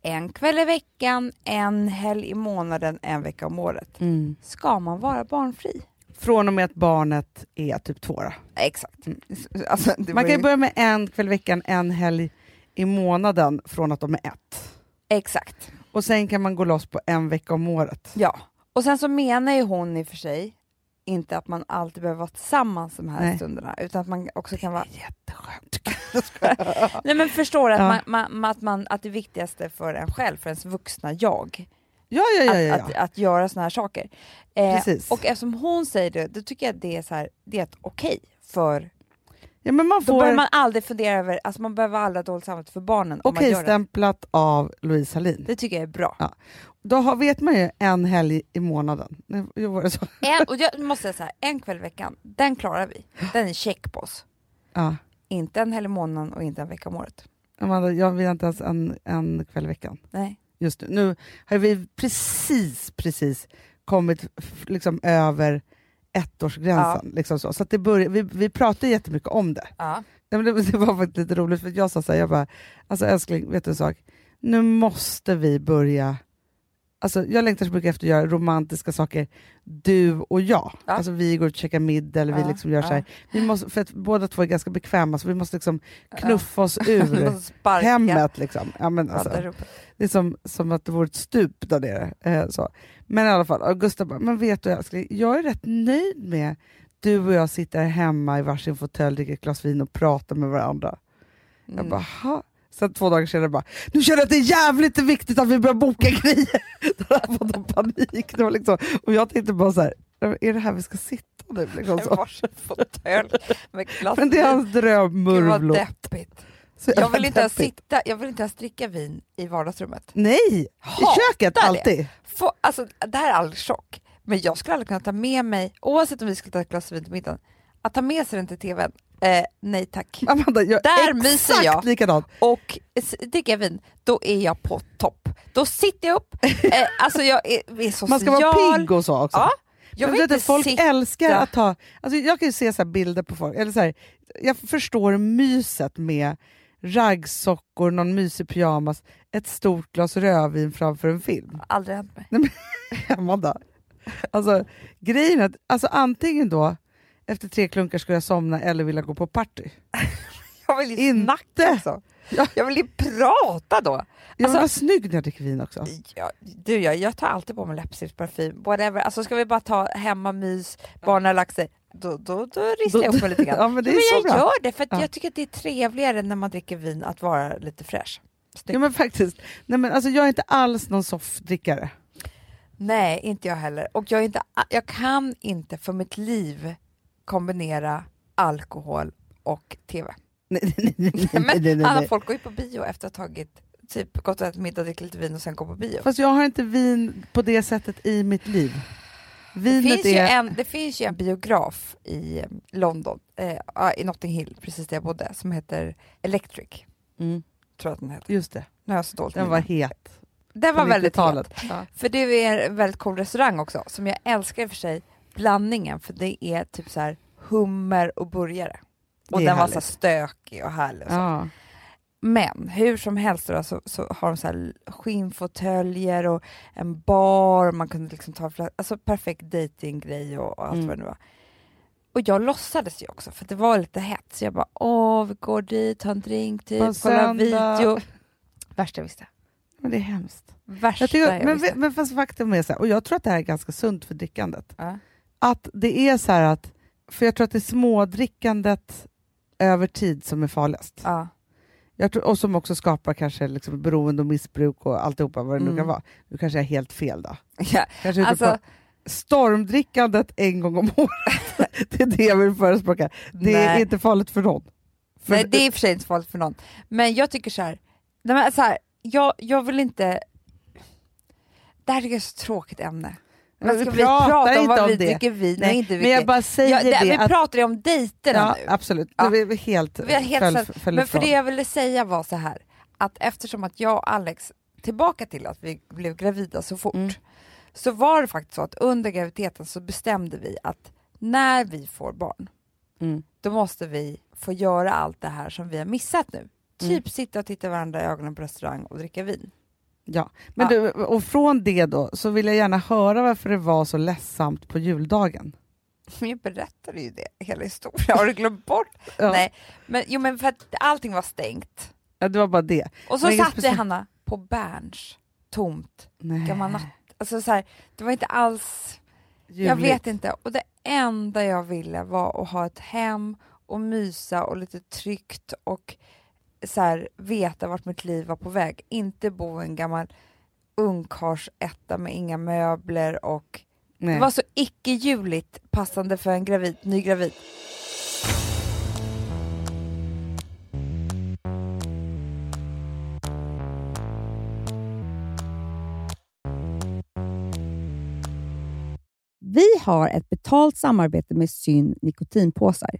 en kväll i veckan, en helg i månaden, en vecka om året. Mm. Ska man vara barnfri? Från och med att barnet är typ två då. Exakt. Mm. Alltså, *laughs* Man kan ju börja med en kväll i veckan, en helg i månaden från att de är ett. Exakt. Och sen kan man gå loss på en vecka om året. Ja. Och sen så menar ju hon i och för sig inte att man alltid behöver vara tillsammans de här Nej. stunderna utan att man också kan vara... Jätteskönt. *laughs* Nej men förstår att, Ja. man, man, att, man, att det viktigaste för en själv, för ens vuxna jag, Ja, ja, ja. ja, Att, att, att göra såna här saker. Eh, Precis. och eftersom hon säger det, då tycker jag att det är, så här, det är ett okej. för ja men man då får behöver man aldrig fundera över, alltså man behöver aldrig ha dåligt samvete för barnen gör det. okej-stämplat av Louise Hallin. Det tycker jag är bra. Då har, vet man ju en helg i månaden. Jo, var så? En, och jag måste säga så här, en kväll i veckan, den klarar vi. Den är check på oss. Ja. Inte en helg i månaden och inte en vecka om året. Amanda, jag vill inte ens en, en kväll i veckan. Nej. just nu. Nu har vi precis, precis kommit liksom över ettårsgränsen. Liksom så så att det börjar, vi, vi pratar jättemycket om det. Ja. Det, det var faktiskt lite roligt, för jag sa så här, jag bara, alltså älskling, vet du en sak? Nu måste vi börja, alltså jag längtar så mycket efter att göra romantiska saker, du och jag. Ja. Alltså vi går och käkar middag, eller vi Ja, liksom gör så här. ja. Vi måste, för att båda två är ganska bekväma, så vi måste liksom Ja. knuffa oss *laughs* ur hemmet. Liksom. Ja, men alltså. Det är som, som att det vore ett stup där nere. Eh, så. Men i alla fall, Gustav bara, men vet du älskling, jag är rätt nöjd med du och jag sitter hemma i varsin fåtölj, dricker ett glas vin och pratar med varandra. Jag Mm. bara, ha. Sen två dagar senare bara, nu känner jag att det är jävligt viktigt att vi börjar boka *laughs* grejer. Då har jag fått en panik. Det var liksom, och jag tänkte bara så här, är det här vi ska sitta nu? Liksom så. varsin fåtölj med glass. Men det är hans dröm, Gud vad murvlo. deppigt. Så Jag vill, inte ens sitta, jag vill inte ens dricka vin i vardagsrummet. Nej, i köket det. alltid. Få, alltså, det här är all chock, men jag skulle aldrig kunna ta med mig, oavsett om vi skulle ta ett glas vin till middagen, att ta med sig den till tvn, eh, nej tack. Amanda, jag Där är myser jag. likadant. Och dricker jag vin, då är jag på topp. Då sitter jag upp, eh, alltså jag är, är social. Man ska vara pigg och så också. Ja, jag Men vill vet inte folk sitta... älskar att ta... Alltså jag kan ju se så bilder på folk, eller så här, jag förstår myset med raggsockor, någon mysig pyjamas, ett stort glas rödvin framför en film. Aldrig hänt mig. Amanda. *laughs* Alltså, grejen är att alltså, antingen då, efter tre klunkar ska jag somna eller vilja gå på party. *laughs* Jag vill ju Inte. snacka också. Ja. Jag vill ju prata då. Jag vill Alltså- vara snygg när jag dricker vin också. Ja, du, jag, jag tar alltid på mig läppstift, parfym, whatever. Alltså ska vi bara ta hemma mys, barnen har lagt sig, då, då, då ristar jag upp mig lite grann. *laughs* Ja, men det är men så jag bra. gör det för att Ja. jag tycker att det är trevligare när man dricker vin att vara lite fräsch. Snygg. Ja, men faktiskt. Nej, men alltså, jag är inte alls någon soffdrickare. Nej, inte jag heller. Och jag, inte, jag kan inte för mitt liv kombinera alkohol och TV. *laughs* Nej, nej, nej, nej, *laughs* nej. alla folk går ju på bio efter att ha tagit, typ gått och ätit middag, dricker lite vin och sen går på bio. Fast jag har inte vin på det sättet i mitt liv. Det Vinet finns, ju är... en, det finns ju en biograf i eh, London, eh, ja, i Notting Hill, precis där jag bodde, som heter Electric. Mm, Tror jag att den heter. just det, Nu har jag så dåligt den var het. den var väldigt 90-talet. het. Ja. För det är en väldigt cool restaurang också, som jag älskar i och för sig, blandningen, för det är typ så här hummer och burgare. Och Det den var så härligt. stökig och härlig. Och så. Ja. Men hur som helst då, så, så har de så här skinnfåtöljer och en bar, och man kunde liksom ta alltså perfekt datinggrej och, och allt Mm. vad det nu var. Och jag låtsades ju också för det var lite hett, så jag bara åh vi går dit, tar en drink typ, en kolla söndag. video. Värsta jag visste. Men det är hemskt. Värsta Jag tycker, jag men, visste. men fast faktum är så här, och jag tror att det här är ganska sunt för drickandet, Ja. att det är så här att, för jag tror att det är smådrickandet över tid som är farligast. Ja. Jag tror, och som också skapar kanske liksom beroende och missbruk och alltihopa vad det nu Mm. kan vara. Nu kanske jag är helt fel då. Ja. Kanske Alltså, på stormdrickandet en gång om året, *laughs* det är det jag vill förespråka. Det är nej. inte farligt för någon. För nej, det är i och för sig inte farligt för någon. Men jag tycker så här, nej, men så här jag, jag vill inte... Det det här är ett så tråkigt ämne. Men ska vi vi prata om inte vad om vi det. dricker vin Nej, inte men jag bara säger Ja, det, det vi att... pratar ju om dejterna Ja, nu. absolut. Ja. Vi är helt, Vi har helt föll, föll Men för det jag ville säga var så här, att eftersom att jag och Alex, tillbaka till att vi blev gravida så fort, Mm. så var det faktiskt så att under graviditeten så bestämde vi att när vi får barn, Mm. då måste vi få göra allt det här som vi har missat nu. Typ Mm. sitta och titta varandra i ögonen på restaurang och dricka vin. Ja. Men Ja. Du, och från det då så vill jag gärna höra varför det var så ledsamt på juldagen. Men jag berättade ju det, hela historien. Har du glömt bort? Ja. Nej, men, jo, men för att allting var stängt. Ja, det var bara det. Och så Men satt speciellt. Hanna, på Berns, tomt, Nej. gammal natt. Alltså så här, det var inte alls, jag Ljuvligt. vet inte. Och det enda jag ville var att ha ett hem och mysa och lite tryggt och så här, veta vart mitt liv var på väg. Inte bo i en gammal ungkarlsetta med inga möbler och Nej. det var så icke-juligt passande för en gravid, ny gravid. Vi har ett betalt samarbete med Syn nikotinpåsar.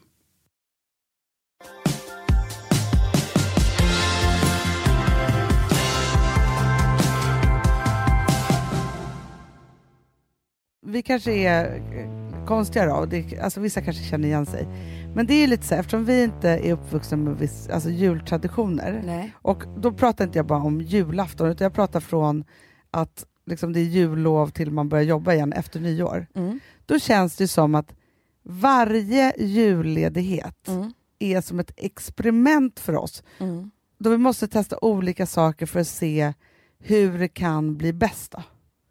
Vi kanske är eh, konstiga då, det, alltså, vissa kanske känner igen sig. Men det är lite så här, eftersom vi inte är uppvuxna med viss, alltså, jultraditioner. Nej. Och då pratar inte jag bara om julafton, utan jag pratar från att liksom, det är jullov till man börjar jobba igen efter nyår. Mm. Då känns det som att varje julledighet Mm. är som ett experiment för oss. Mm. Då vi måste testa olika saker för att se hur det kan bli bäst.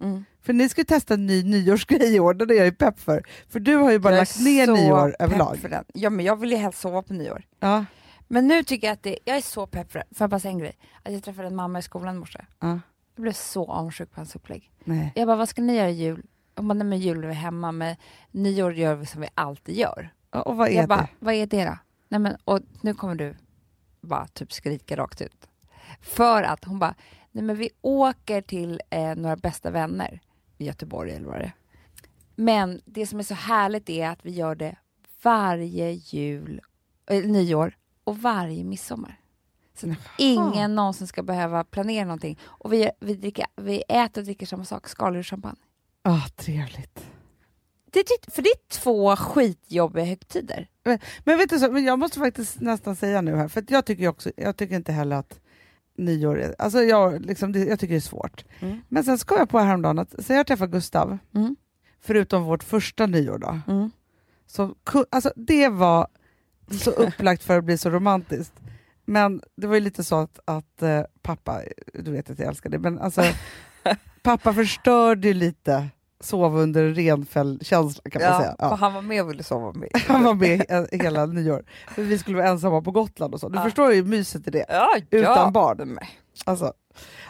Mm. För ni ska ju testa en ny nyårsgrej i år, den är jag ju pepp för. För du har ju bara Jag lagt ner nyår överlag. För den. Ja, men jag vill ju helst sova på nyår. Ja, Men nu tycker jag att det, jag är så pepp för det. Får jag bara säga en grej? Att jag träffade en mamma i skolan i morse. ja, Jag blev så avundsjuk på hans upplägg. nej. Jag bara, vad ska ni göra i jul? Hon bara, nej men jul är vi hemma, men nyår gör vi som vi alltid gör. Ja, Och vad är jag bara, det? vad är det då? Nej men, och nu kommer du bara typ skrika rakt ut. För att hon bara, nej men vi åker till eh, några bästa vänner i Göteborg eller vad det är. Men det som är så härligt är att vi gör det varje jul, eh, nyår och varje midsommar. Så att ingen någonsin ska behöva planera någonting. Och vi, vi, dricker, vi äter och dricker samma sak, skaldjur och champagne. Ah, trevligt. Det typ- för det är två skitjobbiga högtider. Men vet du så, men jag måste faktiskt nästan säga nu här, för att jag tycker också, jag tycker inte heller att nyår alltså jag, liksom, det, jag tycker det är svårt. Mm. Men sen kom jag på häromdagen att, så jag träffade Gustav, Mm. förutom vårt första nyår då, Mm. så, alltså det var så *laughs* upplagt för att bli så romantiskt. Men det var ju lite så att, att eh, pappa, du vet att jag älskar det, men alltså *laughs* pappa förstörde ju lite sov under renfäll-känslan kan man säga. Ja. han var med och ville sova med. *laughs* Han var med he- hela nyår. För vi skulle vara ensamma på Gotland och så. Du Ja. förstår ju myset i det. Ja, Utan ja. barn. Alltså,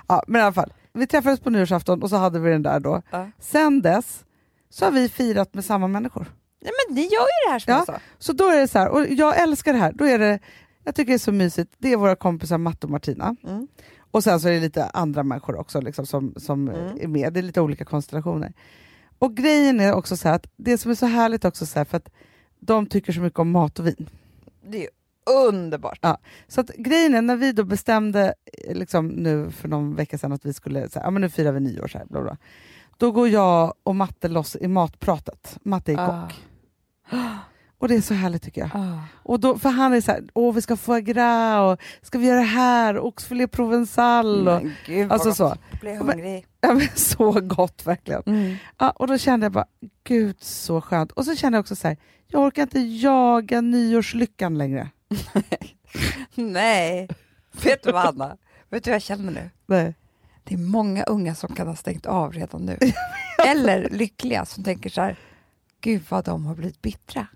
ja, men i alla fall, vi träffades på nyårsafton och så hade vi den där då. Ja. Sen dess så har vi firat med samma människor. Nej, men ni gör ju det här som Ja. jag sa. Så då är det så här, och jag älskar det här. Då är det, jag tycker det är så mysigt. Det är våra kompisar Matte och Martina. Mm. Och sen så är det lite andra människor också liksom, som, som Mm. är med. Det är lite olika konstellationer. Och grejen är också så här att det som är så härligt också så här, för att de tycker så mycket om mat och vin. Det är underbart. Så att grejen är, när vi då bestämde liksom, nu för någon vecka sedan att vi skulle, så här, ja, men nu firar vi nyår, så här, bla bla. då går jag och Matte loss i matpratet. Matte är Ah. *gasps* *gasps* Och det är så härligt tycker jag. Ah. Och då, för han är så här, åh vi ska få gras och ska vi göra det här, oxfilé provençal och gud vad alltså så. Men- hungrig. *laughs* Ja, men så gott verkligen. Mm. Ja, och då kände jag bara, gud så skönt. Och så kände jag också så här, jag orkar inte jaga nyårslyckan längre. *laughs* Nej. Vet du vad Anna? Vet du vad jag känner nu? Nej. Det är många unga som kan ha stängt av redan nu. *laughs* Eller lyckliga som tänker så här, gud vad de har blivit bittra.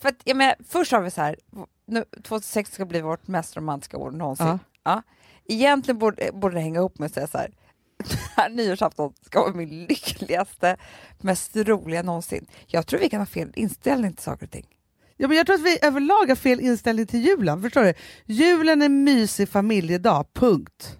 För att, jag menar, först har vi så här, nu, 2006 ska bli vårt mest romantiska år någonsin. Ja. Ja. Egentligen borde, borde det hänga ihop med att säga så här, *laughs* här nyårsafton ska vara min lyckligaste, mest roliga någonsin. Jag tror vi kan ha fel inställning till saker och ting. Ja, men jag tror att vi överlag har fel inställning till julen. Förstår du? Julen är mysig familjedag, punkt.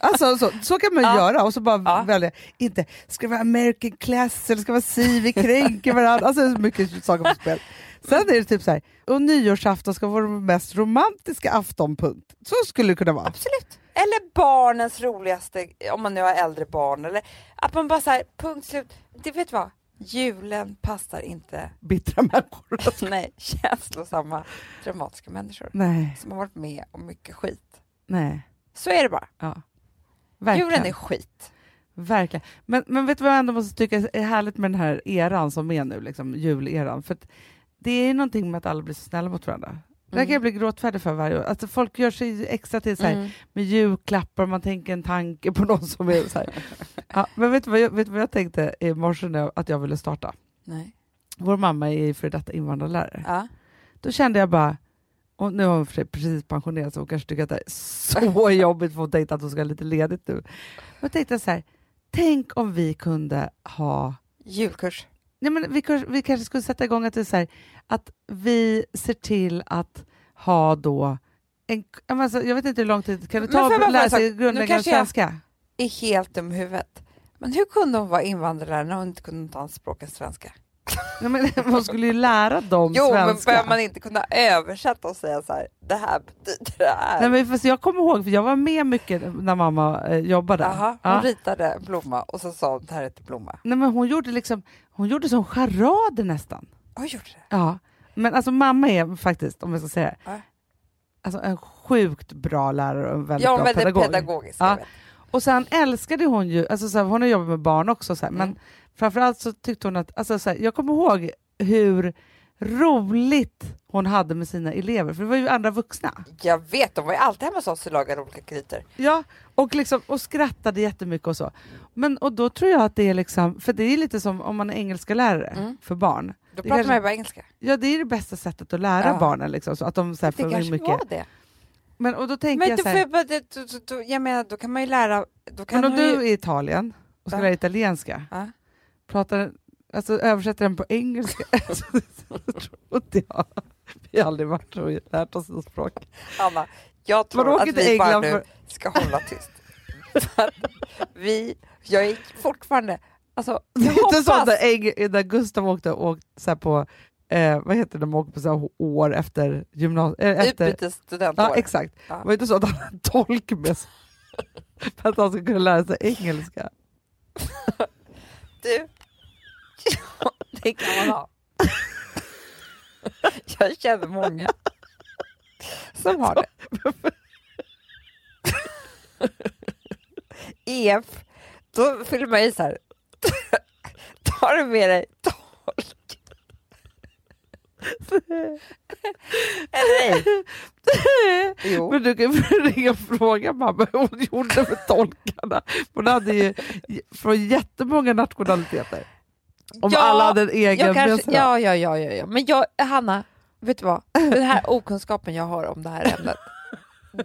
Alltså, så, så kan man Ja. göra och så bara Ja. välja. Inte, ska det vara American class eller ska det vara si, vi kränker varandra. Alltså så mycket saker på spel. Sen är det typ så här, och nyårsafton ska vara den mest romantiska afton, punkt. Så skulle det kunna vara. Absolut. Eller barnens roligaste, om man nu har äldre barn. Eller att man bara så här, punkt slut. Det vet du vad? Julen passar inte Bittra människor. *laughs* nej, känslosamma, dramatiska människor Nej, som har varit med om mycket skit. nej. Så är det bara. Ja. Verkligen. Julen är skit. Verkligen. Men, men vet du vad jag ändå måste tycka är härligt med den här eran som är nu, liksom, juleran? För det är någonting med att alla blir så snälla mot varandra. Det här kan jag bli gråtfärdig för varje år. Alltså folk gör sig extra till så här, Mm. med julklappar, man tänker en tanke på någon som är så här. *laughs* Ja, men vet du, vad jag, vet du vad jag tänkte i morse att jag ville starta? Nej. Vår mamma är före detta invandrarlärare. Ja. Då kände jag bara, och nu har hon precis pensionerat så hon kanske tycker att det är så *laughs* jobbigt för hon tänkte att hon ska ha lite ledigt nu. Men jag tänkte så här, tänk om vi kunde ha Julkurs. Nej, men vi, kanske- vi kanske skulle sätta igång att, det är så här, att vi ser till att ha då en, alltså, jag vet inte hur lång tid, kan du Men ta och lära sig? Nu grundläggande svenska? Är helt dum huvudet. Men hur kunde hon vara invandrarlärare när hon inte kunde ta språk än svenska? *laughs* Nej, men, *laughs* man skulle ju lära dem Jo, men svenska. börjar man inte kunna översätta och säga så här, det här betyder det här. Nej, men fast jag kommer ihåg, för jag var med mycket när mamma eh, jobbade. Jaha, hon Ja. ritade en blomma och så sa hon det här heter blomma. Nej, men hon gjorde liksom, hon gjorde som charader nästan. Hon gjorde det. Ja, men alltså mamma är faktiskt, om jag ska säga Ja. alltså en sjukt bra lärare och en väldigt Ja, bra väldigt pedagog. pedagogisk. Ja. Och sen älskade hon ju, alltså så här, hon har jobbat med barn också, så här, men Mm. framförallt så tyckte hon att, alltså så här, jag kommer ihåg hur roligt hon hade med sina elever, för det var ju andra vuxna. Jag vet, de var ju alltid hemma hos oss och lagade olika grytor. Ja, och, liksom, och skrattade jättemycket och så. Men, och då tror jag att det är liksom, för det är lite som om man är engelska lärare Mm. för barn. Då pratar kanske- man ju bara engelska. Ja, det är det bästa sättet att lära Ja. barnen, liksom, så att de så här, Det kanske mycket. var det. Men, och då tänker Men, jag då, så här, jag, det, då, då, då, jag menar, då kan man ju lära... Då kan men om du ju, är i Italien och ska Ja. lära italienska, Ja. pratar, alltså, översätter den på engelska. *laughs* Alltså, det tror inte jag. Vi har aldrig varit och lärt oss något språk. Anna, jag tror att vi bara nu för- ska hålla tyst. *laughs* Vi, jag är fortfarande... Alltså, Det jag är inte så hoppas... när, Eng- när Gustav åkte, åkte så på, eh, vad heter det, de åker på så år efter gymnasiet. Eh, efter, Utbytesstudentår. ja, exakt. Ja. Det var inte så att han hade en tolk med sig *laughs* för att han skulle kunna lära sig engelska. *laughs* Du, *laughs* det kan man ha. Jag känner många som har det. EF, då fyller man i så här. Tar du med dig tolk? Eller? Jo. Men du kan ju ringa och fråga mamma hur hon gjorde med tolkarna. Hon hade ju från jättemånga nationaliteter. Om Ja, alla hade en egen kanske, ja, ja, ja, ja, ja. Men jag, Hanna, vet du vad? Den här okunskapen jag har om det här ämnet,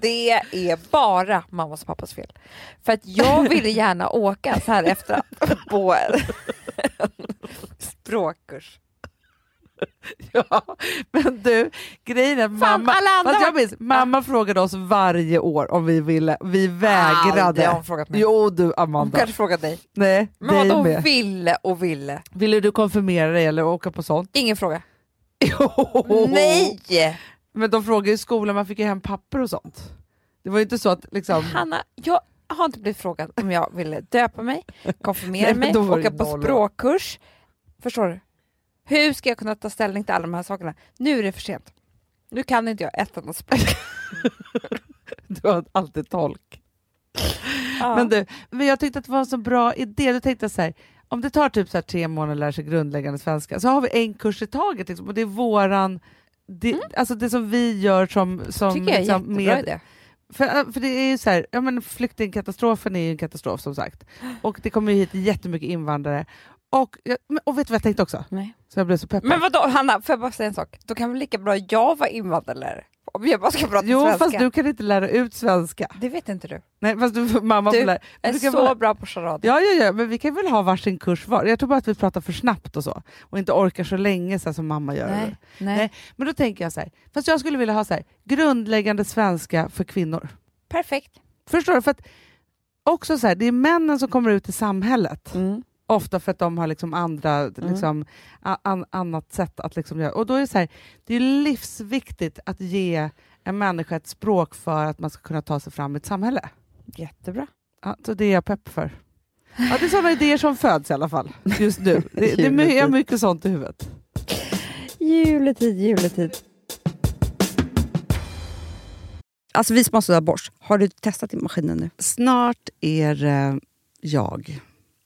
det är bara mammas och pappas fel. För att jag ville gärna åka så här efter *laughs* på en språkkurs. *laughs* Ja, men du, grejen är Fan, mamma, fast jag minns, mamma frågade oss varje år om vi ville, vi Aldrig har vägrade. hon frågat mig. Jo du Hon Amanda, kanske frågat dig. nej, Men dig vadå med. ville och ville? Ville du konfirmera dig eller åka på sånt? Ingen fråga. *laughs* Jo. Nej! Men de frågade i skolan, man fick ju hem papper och sånt. Det var ju inte så att liksom... Hanna, jag har inte blivit frågad om jag ville döpa mig, *laughs* konfirmera Nej, mig, åka på noll språkkurs. Förstår du? Hur ska jag kunna ta ställning till alla de här sakerna? Nu är det för sent. Nu kan inte jag ett enda språk. *laughs* Du har alltid tolk. Ja. Men du, men jag tyckte att det var en så bra idé. Då tänkte jag så här, om det tar typ så tre månader att lära sig grundläggande svenska så har vi en kurs i taget. Liksom, och det är våran... Det, alltså det som vi gör som... som tycker jag är liksom, jättebra idé. För, för det är ju så här, ja, men flyktingkatastrofen är ju en katastrof som sagt. Och det kommer ju hit jättemycket invandrare. Och, och vet du vad jag tänkte också? Nej. Så jag blev så peppad. Men vadå Hanna, får jag bara säga en sak? Då kan väl lika bra jag vara invandrarlärare? Om jag bara ska prata jo, svenska. fast du kan inte lära ut svenska. Det vet inte du. Nej, fast du, mamma Du får lära. Är du kan så väl- bra på charader. Ja, ja, ja, men vi kan väl ha varsin kurs var. Jag tror bara att vi pratar för snabbt och så. Och inte orkar så länge så som mamma gör. Nej, nej. Nej. Men då tänker jag så här, fast jag skulle vilja ha så här, grundläggande svenska för kvinnor. Perfekt. Förstår du? För att också så här, det är männen som kommer ut i samhället. Mm. Ofta för att de har liksom andra, liksom, a- an, annat sätt att liksom göra. Och då är det så här, det är livsviktigt att ge en människa ett språk för att man ska kunna ta sig fram i ett samhälle. Jättebra. Ja, så det är jag pepp för. Ja, det är sådana idéer som föds i alla fall just nu. *laughs* Det, det är mycket sånt i huvudet. Juletid, juletid. Alltså vi som har borst, har du testat i maskinen nu? Snart är det jag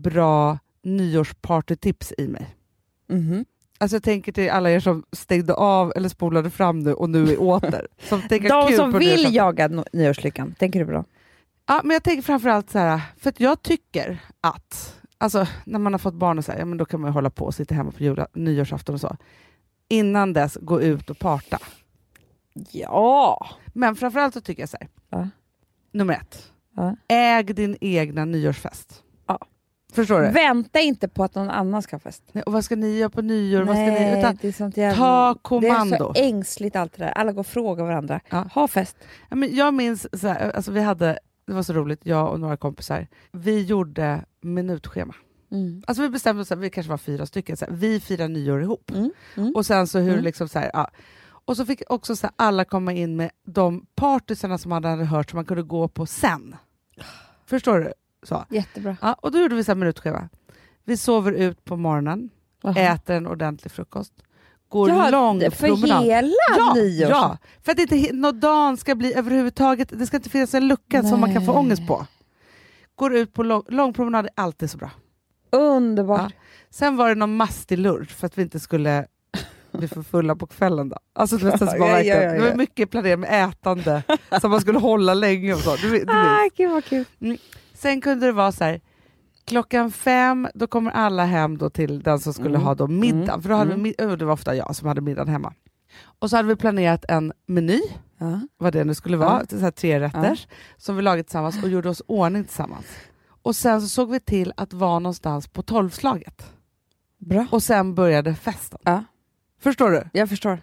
bra nyårspartytips i mig. Mhm. Alltså jag tänker till alla er som stängde av eller spolade fram nu och nu är åter. Som tänker De kul som vill jaga no- nyårslyckan, tänker du dem? Ja, men jag tänker framförallt så här, för att jag tycker att, alltså när man har fått barn och så här, ja, men då kan man ju hålla på och sitta hemma på jula, nyårsafton och så. Innan dess, gå ut och parta. Ja! Men framförallt så tycker jag så här, Ja. nummer ett, Ja. äg din egna nyårsfest. Förstår du? Vänta inte på att någon annan ska ha fest. Nej, Och vad ska ni göra på nyår? vad ska ni, Nej, utan, det är sånt jävla... ta Det är kommando. så ängsligt allt det där. Alla går och frågar varandra. Ja. Ha fest. Ja, men jag minns, så här, alltså vi hade, det var så roligt, jag och några kompisar, vi gjorde minutschema. Mm. Alltså vi bestämde oss, att vi kanske var fyra stycken, så här, vi firar nyår ihop. Mm. Mm. Och sen så hur Mm. liksom så här, ja. Och så fick också så här, alla komma in med de partysarna som man hade hört som man kunde gå på sen. Förstår du? Så. Jättebra. Ja, och då gjorde vi så här minutschema. Vi sover ut på morgonen, äter en ordentlig frukost, går lång för promenad. hela Ja, nyårs... ja, för att inte he- nå dagen ska bli överhuvudtaget, det ska inte finnas en lucka som man kan få Nej. ångest på. Går ut på lång, lång promenad är alltid så bra. Underbart. Ja. Sen var det någon mastig lunch för att vi inte skulle bli för fulla på kvällen. Då. Alltså, det, var *laughs* Ja, ja, ja, ja. det var mycket planerat med ätande som man skulle hålla länge. Och så. Du, vet- du Ah, gud vad kul. Sen kunde det vara så här, klockan fem då kommer alla hem då till den som skulle Mm. ha då middag. Mm. För då hade Mm. vi, det var ofta jag som hade middagen hemma. Och så hade vi planerat en meny, Ja. vad det nu skulle vara, så här tre rätters, som vi lagade tillsammans och gjorde oss ordning tillsammans. Och sen så såg vi till att vara någonstans på tolvslaget. Bra. Och sen började festen. Ja. Förstår du? Jag förstår.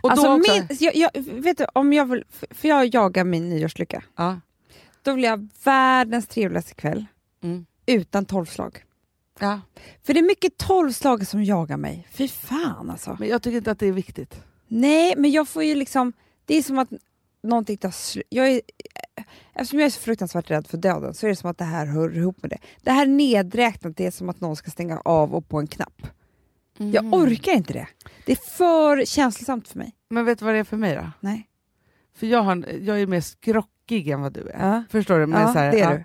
Och alltså, min, jag, jag, vet du, om jag vill, för- för jag jagar min nyårslycka, ja, då vill jag ha världens trevligaste kväll mm, utan tolvslag. ja. För det är mycket tolvslag som jagar mig. Fy fan alltså. Men jag tycker inte att det är viktigt. Nej, men jag får ju liksom... Det är som att någonting tar slut. Jag är, eftersom jag är så fruktansvärt rädd för döden så är det som att det här hör ihop med det. Det här nedräknat, det är som att någon ska stänga av och på en knapp. Jag Mm. orkar inte det. Det är för känslosamt för mig. Men vet du vad det är för mig då? Nej. För jag, har, jag är mer skrockig än vad du är. Ja. Förstår du? Men Ja, så här, det är du.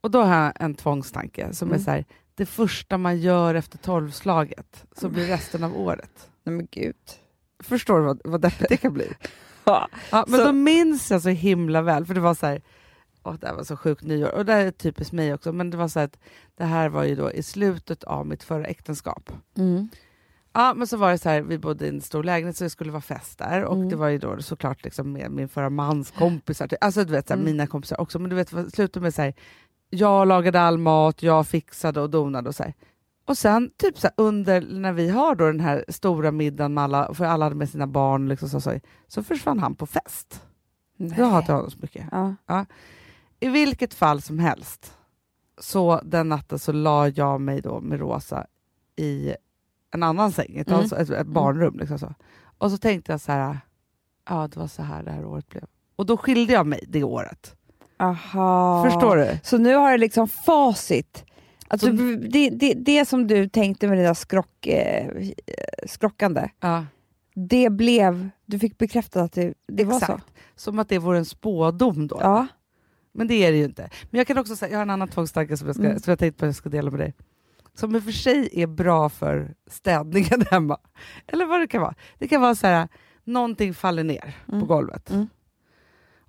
Och då har jag en tvångstanke som är Mm. så här, det första man gör efter tolvslaget så blir resten av året. Nej men gud. Förstår du vad, vad deppigt det kan bli? *laughs* Ja. Ja, men Så- då minns jag så himla väl, för det var så här, åh, det här var så sjukt nyår, och det här är typiskt mig också, men det var så att det här var ju då i slutet av mitt förra äktenskap. Mm. Ja, men så var det så här, vi bodde i en stor lägenhet så det skulle vara fest där och Mm. det var ju då såklart liksom med min förra mans kompisar, alltså du vet så här, Mm. mina kompisar också, men du vet slutade med så här, jag lagade all mat, jag fixade och donade och så här. Och sen typ så här, under när vi har då den här stora middagen med alla, för alla hade med sina barn, liksom så, så, så försvann han på fest. Nej. Jag hatar honom så mycket. Ja. I vilket fall som helst, så den natten så la jag mig då med Rosa i en annan säng, ett, Mm. ett, ett barnrum. Liksom så. Och så tänkte jag så här, ja det var så här det här året blev. Och då skilde jag mig det året. Aha. Förstår du? Så nu har det liksom facit. Alltså, Så- det, det, det som du tänkte med där skrock, eh, skrockande, Ja, det blev, du fick bekräftat att det, det var så. Som att det vore en spådom då. Ja. Men det är det ju inte. Men jag kan också säga, jag har en annan tvångstanke som jag, ska, Mm. som jag tänkte på att jag ska dela med dig. Som i och för sig är bra för städningen *laughs* hemma. Eller vad det kan vara. Det kan vara så här, någonting faller ner på Mm. golvet. Mm.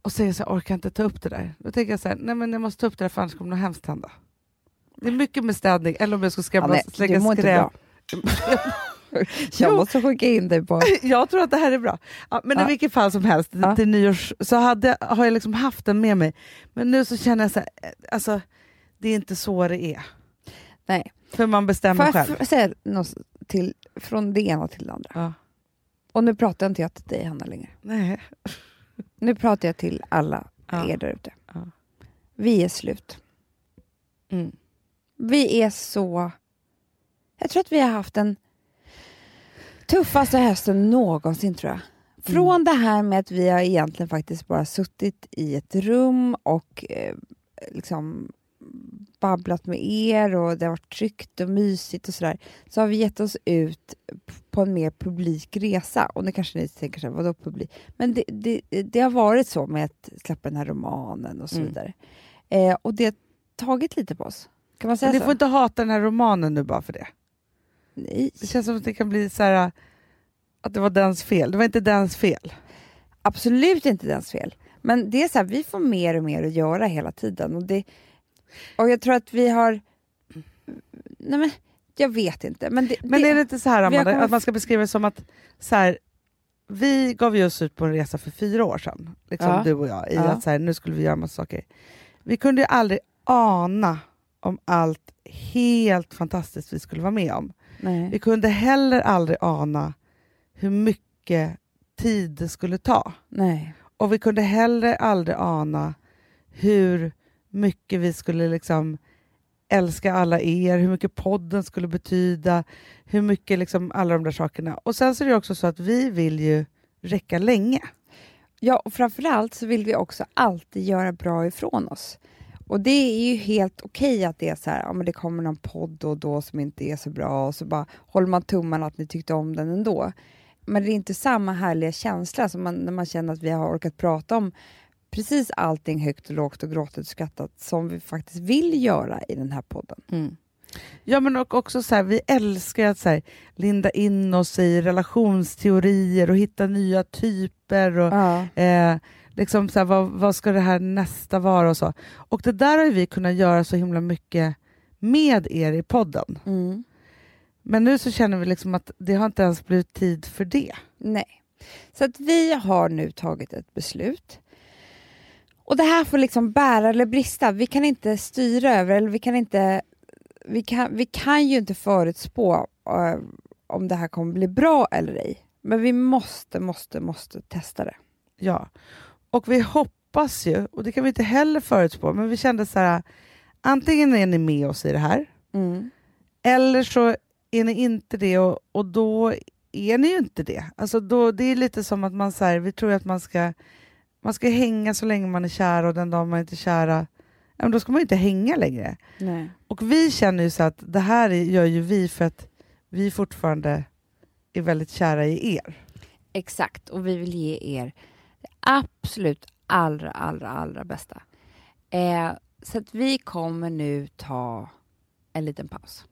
Och så är jag så här, orkar inte ta upp det där. Då tänker jag så här, nej men jag måste ta upp det där för annars kommer något hemskt hända. Det är mycket med städning, eller om jag ska skrämma, nej, slänga skräp. *laughs* Jag Jo. måste skicka in dig på... *laughs* jag tror att det här är bra. Ja, men Ja. i vilket fall som helst, Ja. till nyårs så hade, har jag liksom haft den med mig. Men nu så känner jag så här, eh, alltså, det är inte så det är. Nej. För man bestämmer Får jag själv. f- säga något till, från det ena till det andra? Ja. Och nu pratar inte jag till dig Hanna längre. Nej. Nu pratar jag till alla Ja. er där ute. Ja. Vi är slut. Mm. Vi är så... Jag tror att vi har haft den tuffaste hösten någonsin tror jag. Från det här med att vi har egentligen faktiskt bara suttit i ett rum och eh, liksom babblat med er och det har varit tryggt och mysigt och sådär. Så har vi gett oss ut på en mer publik resa. Och nu kanske ni tänker så här, vadå publik? Men det, det, det har varit så med att släppa den här romanen och så Mm. vidare. Eh, och det har tagit lite på oss. Kan man säga Men ni så? får inte hata den här romanen nu bara för det. Nej. Det känns som att det kan bli så här att det var dens fel. Det var inte dens fel. Absolut inte dens fel. Men det är så här, vi får mer och mer att göra hela tiden. Och, det, och jag tror att vi har... Nej men, jag vet inte. Men, det, Men det, är det inte så här vi Amanda, kommit- att man ska beskriva det som att så här, vi gav ju oss ut på en resa för fyra år sedan, liksom Ja. du och jag, i Ja. att så här, nu skulle vi göra massa saker. Vi kunde ju aldrig ana om allt helt fantastiskt vi skulle vara med om. Vi Nej. kunde heller aldrig ana hur mycket tid det skulle ta. Nej. Och vi kunde heller aldrig ana hur mycket vi skulle liksom älska alla er, hur mycket podden skulle betyda, hur mycket liksom alla de där sakerna. Och sen så är det också så att vi vill ju räcka länge. Ja, och framförallt så vill vi också alltid göra bra ifrån oss. Och det är ju helt okej att det är så här, ja, men det kommer någon podd då och då som inte är så bra och så bara håller man tummarna att ni tyckte om den ändå. Men det är inte samma härliga känsla som man, när man känner att vi har orkat prata om precis allting högt och lågt och gråtit och skrattat som vi faktiskt vill göra i den här podden. Ja men och också så här, vi älskar att så här, linda in oss i relationsteorier och hitta nya typer och Ja. eh, liksom så här, vad, vad ska det här nästa vara och så. Och det där har vi kunnat göra så himla mycket med er i podden. Mm. Men nu så känner vi liksom att det har inte ens blivit tid för det. Nej. Så att vi har nu tagit ett beslut. Och det här får liksom bära eller brista. Vi kan inte styra över, eller vi kan inte... Vi kan, vi kan ju inte förutspå eh, om det här kommer bli bra eller ej. Men vi måste, måste, måste testa det. Ja. Och vi hoppas ju, och det kan vi inte heller förutspå, men vi kände så här, antingen är ni med oss i det här, eller så är ni inte det och, och då är ni ju inte det. Alltså då, det är lite som att man så här, vi tror att man ska, man ska hänga så länge man är kär och den dagen man inte är kära, ja, då ska man inte hänga längre. Nej. Och vi känner ju så att det här är- gör ju vi för att vi fortfarande är väldigt kära i er. Exakt, och vi vill ge er det absolut allra, allra, allra bästa. Eh, så att vi kommer nu ta en liten paus.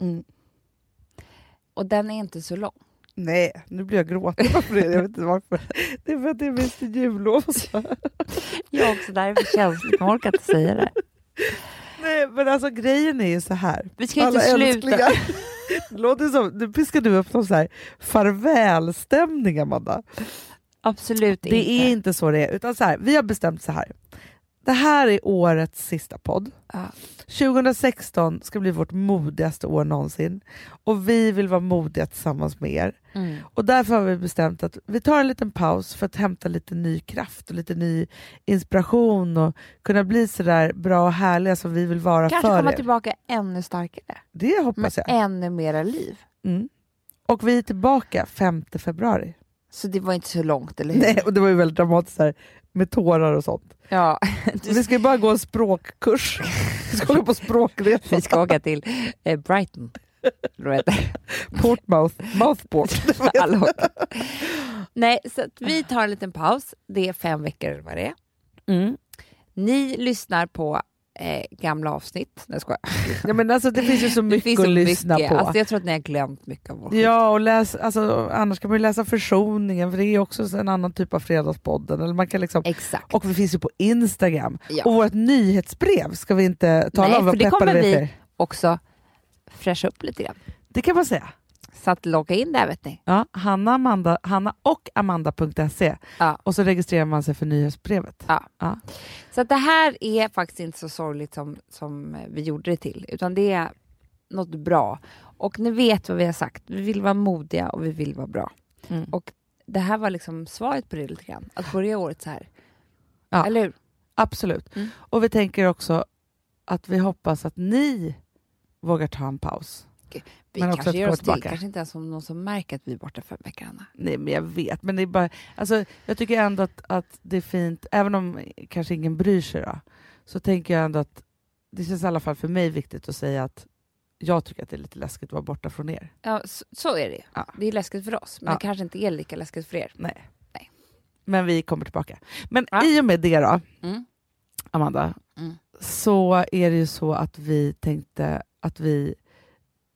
Och den är inte så lång. Nej, nu blir jag gråtig varför det. Jag vet inte varför. Det är för att det är mitt jullov. Så. Jag är också därför känslig, jag orkar inte säga det. Nej, men alltså grejen är ju så här. Vi ska ju inte sluta. Det låter som, nu piskar du upp någon så här farvälstämning Amanda. Absolut Det inte. är inte så det är. Utan så här, vi har bestämt så här. Det här är årets sista podd. Ja. 2016 ska bli vårt modigaste år någonsin. Och vi vill vara modiga tillsammans med er. Mm. Och därför har vi bestämt att vi tar en liten paus för att hämta lite ny kraft och lite ny inspiration och kunna bli så där bra och härliga som vi vill vara Kanske för komma er. tillbaka ännu starkare. Det Med hoppas jag. ännu mera liv. Mm. Och vi är tillbaka 5 februari. Så det var inte så långt, eller hur? Nej, och det var ju väldigt dramatiskt här, med tårar och sånt. Ja. *laughs* Vi ska bara gå en språkkurs. Vi ska åka på språkresa. Vi ska åka till eh, Brighton. Portmouth, Mouthport. *laughs* Nej, så vi tar en liten paus. Det är fem veckor eller vad det är. Mm. Ni lyssnar på eh, gamla avsnitt. Nej, jag. Ja, men alltså, det finns ju så *laughs* mycket att så lyssna mycket. på. Alltså, jag tror att ni har glömt mycket av vår skit. Ja, och läs, alltså, annars kan man ju läsa Försoningen, för det är också en annan typ av Fredagspodden. Eller man kan liksom, Exakt. och vi finns ju på Instagram. Ja. Och vårt nyhetsbrev ska vi inte tala Nej, om. vad för det kommer vi. Också fräscha upp lite grann. Det kan man säga. Så att logga in där vet ni. Ja, Hanna, Amanda, Hanna och Amanda.se Ja. och så registrerar man sig för nyhetsbrevet. Ja. Ja. Så att det här är faktiskt inte så sorgligt som, som vi gjorde det till, utan det är något bra. Och ni vet vad vi har sagt, vi vill vara modiga och vi vill vara bra. Mm. Och det här var liksom svaret på det lite grann, att börja året så här. Ja. Eller hur? Absolut. Mm. Och vi tänker också att vi hoppas att ni vågar ta en paus. Vi Men kanske gör oss till. Kanske inte ens som någon som märker att vi är borta för en vecka, Anna. Nej men jag vet, men det är bara, alltså, jag tycker ändå att, att det är fint, även om kanske ingen bryr sig då, så tänker jag ändå att det känns i alla fall för mig viktigt att säga att jag tycker att det är lite läskigt att vara borta från er. Ja, så, så är det. Ja. Det är läskigt för oss, men Ja. det kanske inte är lika läskigt för er. Nej. Nej. Men vi kommer tillbaka. Men Ja. i och med det då, Mm. Amanda, Mm. så är det ju så att vi tänkte att vi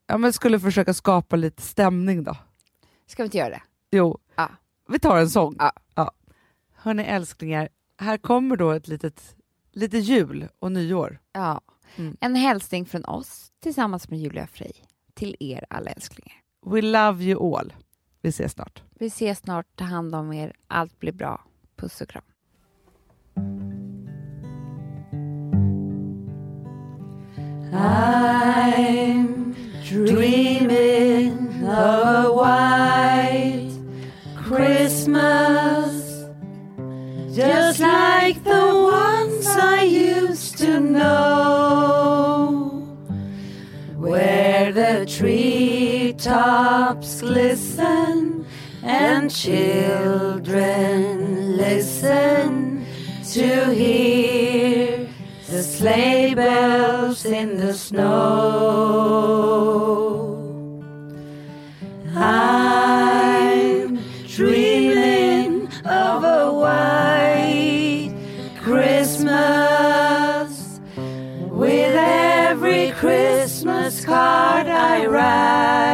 ja, men skulle försöka skapa lite stämning då. Ska vi inte göra det? Jo, Ja. vi tar en sång. Ja. Ja. Hörni älsklingar, här kommer då ett litet, lite jul och nyår. Ja. Mm. En hälsning från oss tillsammans med Julia Frey till er alla älsklingar. We love you all. Vi ses snart. Vi ses snart, ta hand om er, allt blir bra. Puss och kram. I'm dreaming of a white Christmas. Just like the ones I used to know. Where the treetops glisten And children listen to hear the sleigh bells in the snow. I'm dreaming of a white Christmas with every Christmas card I write.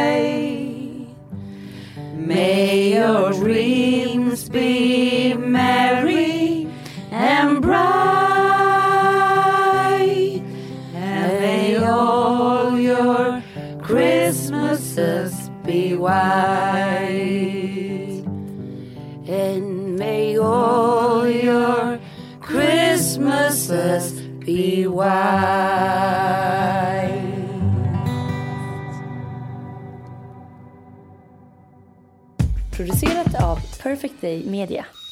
Perfect Day Media.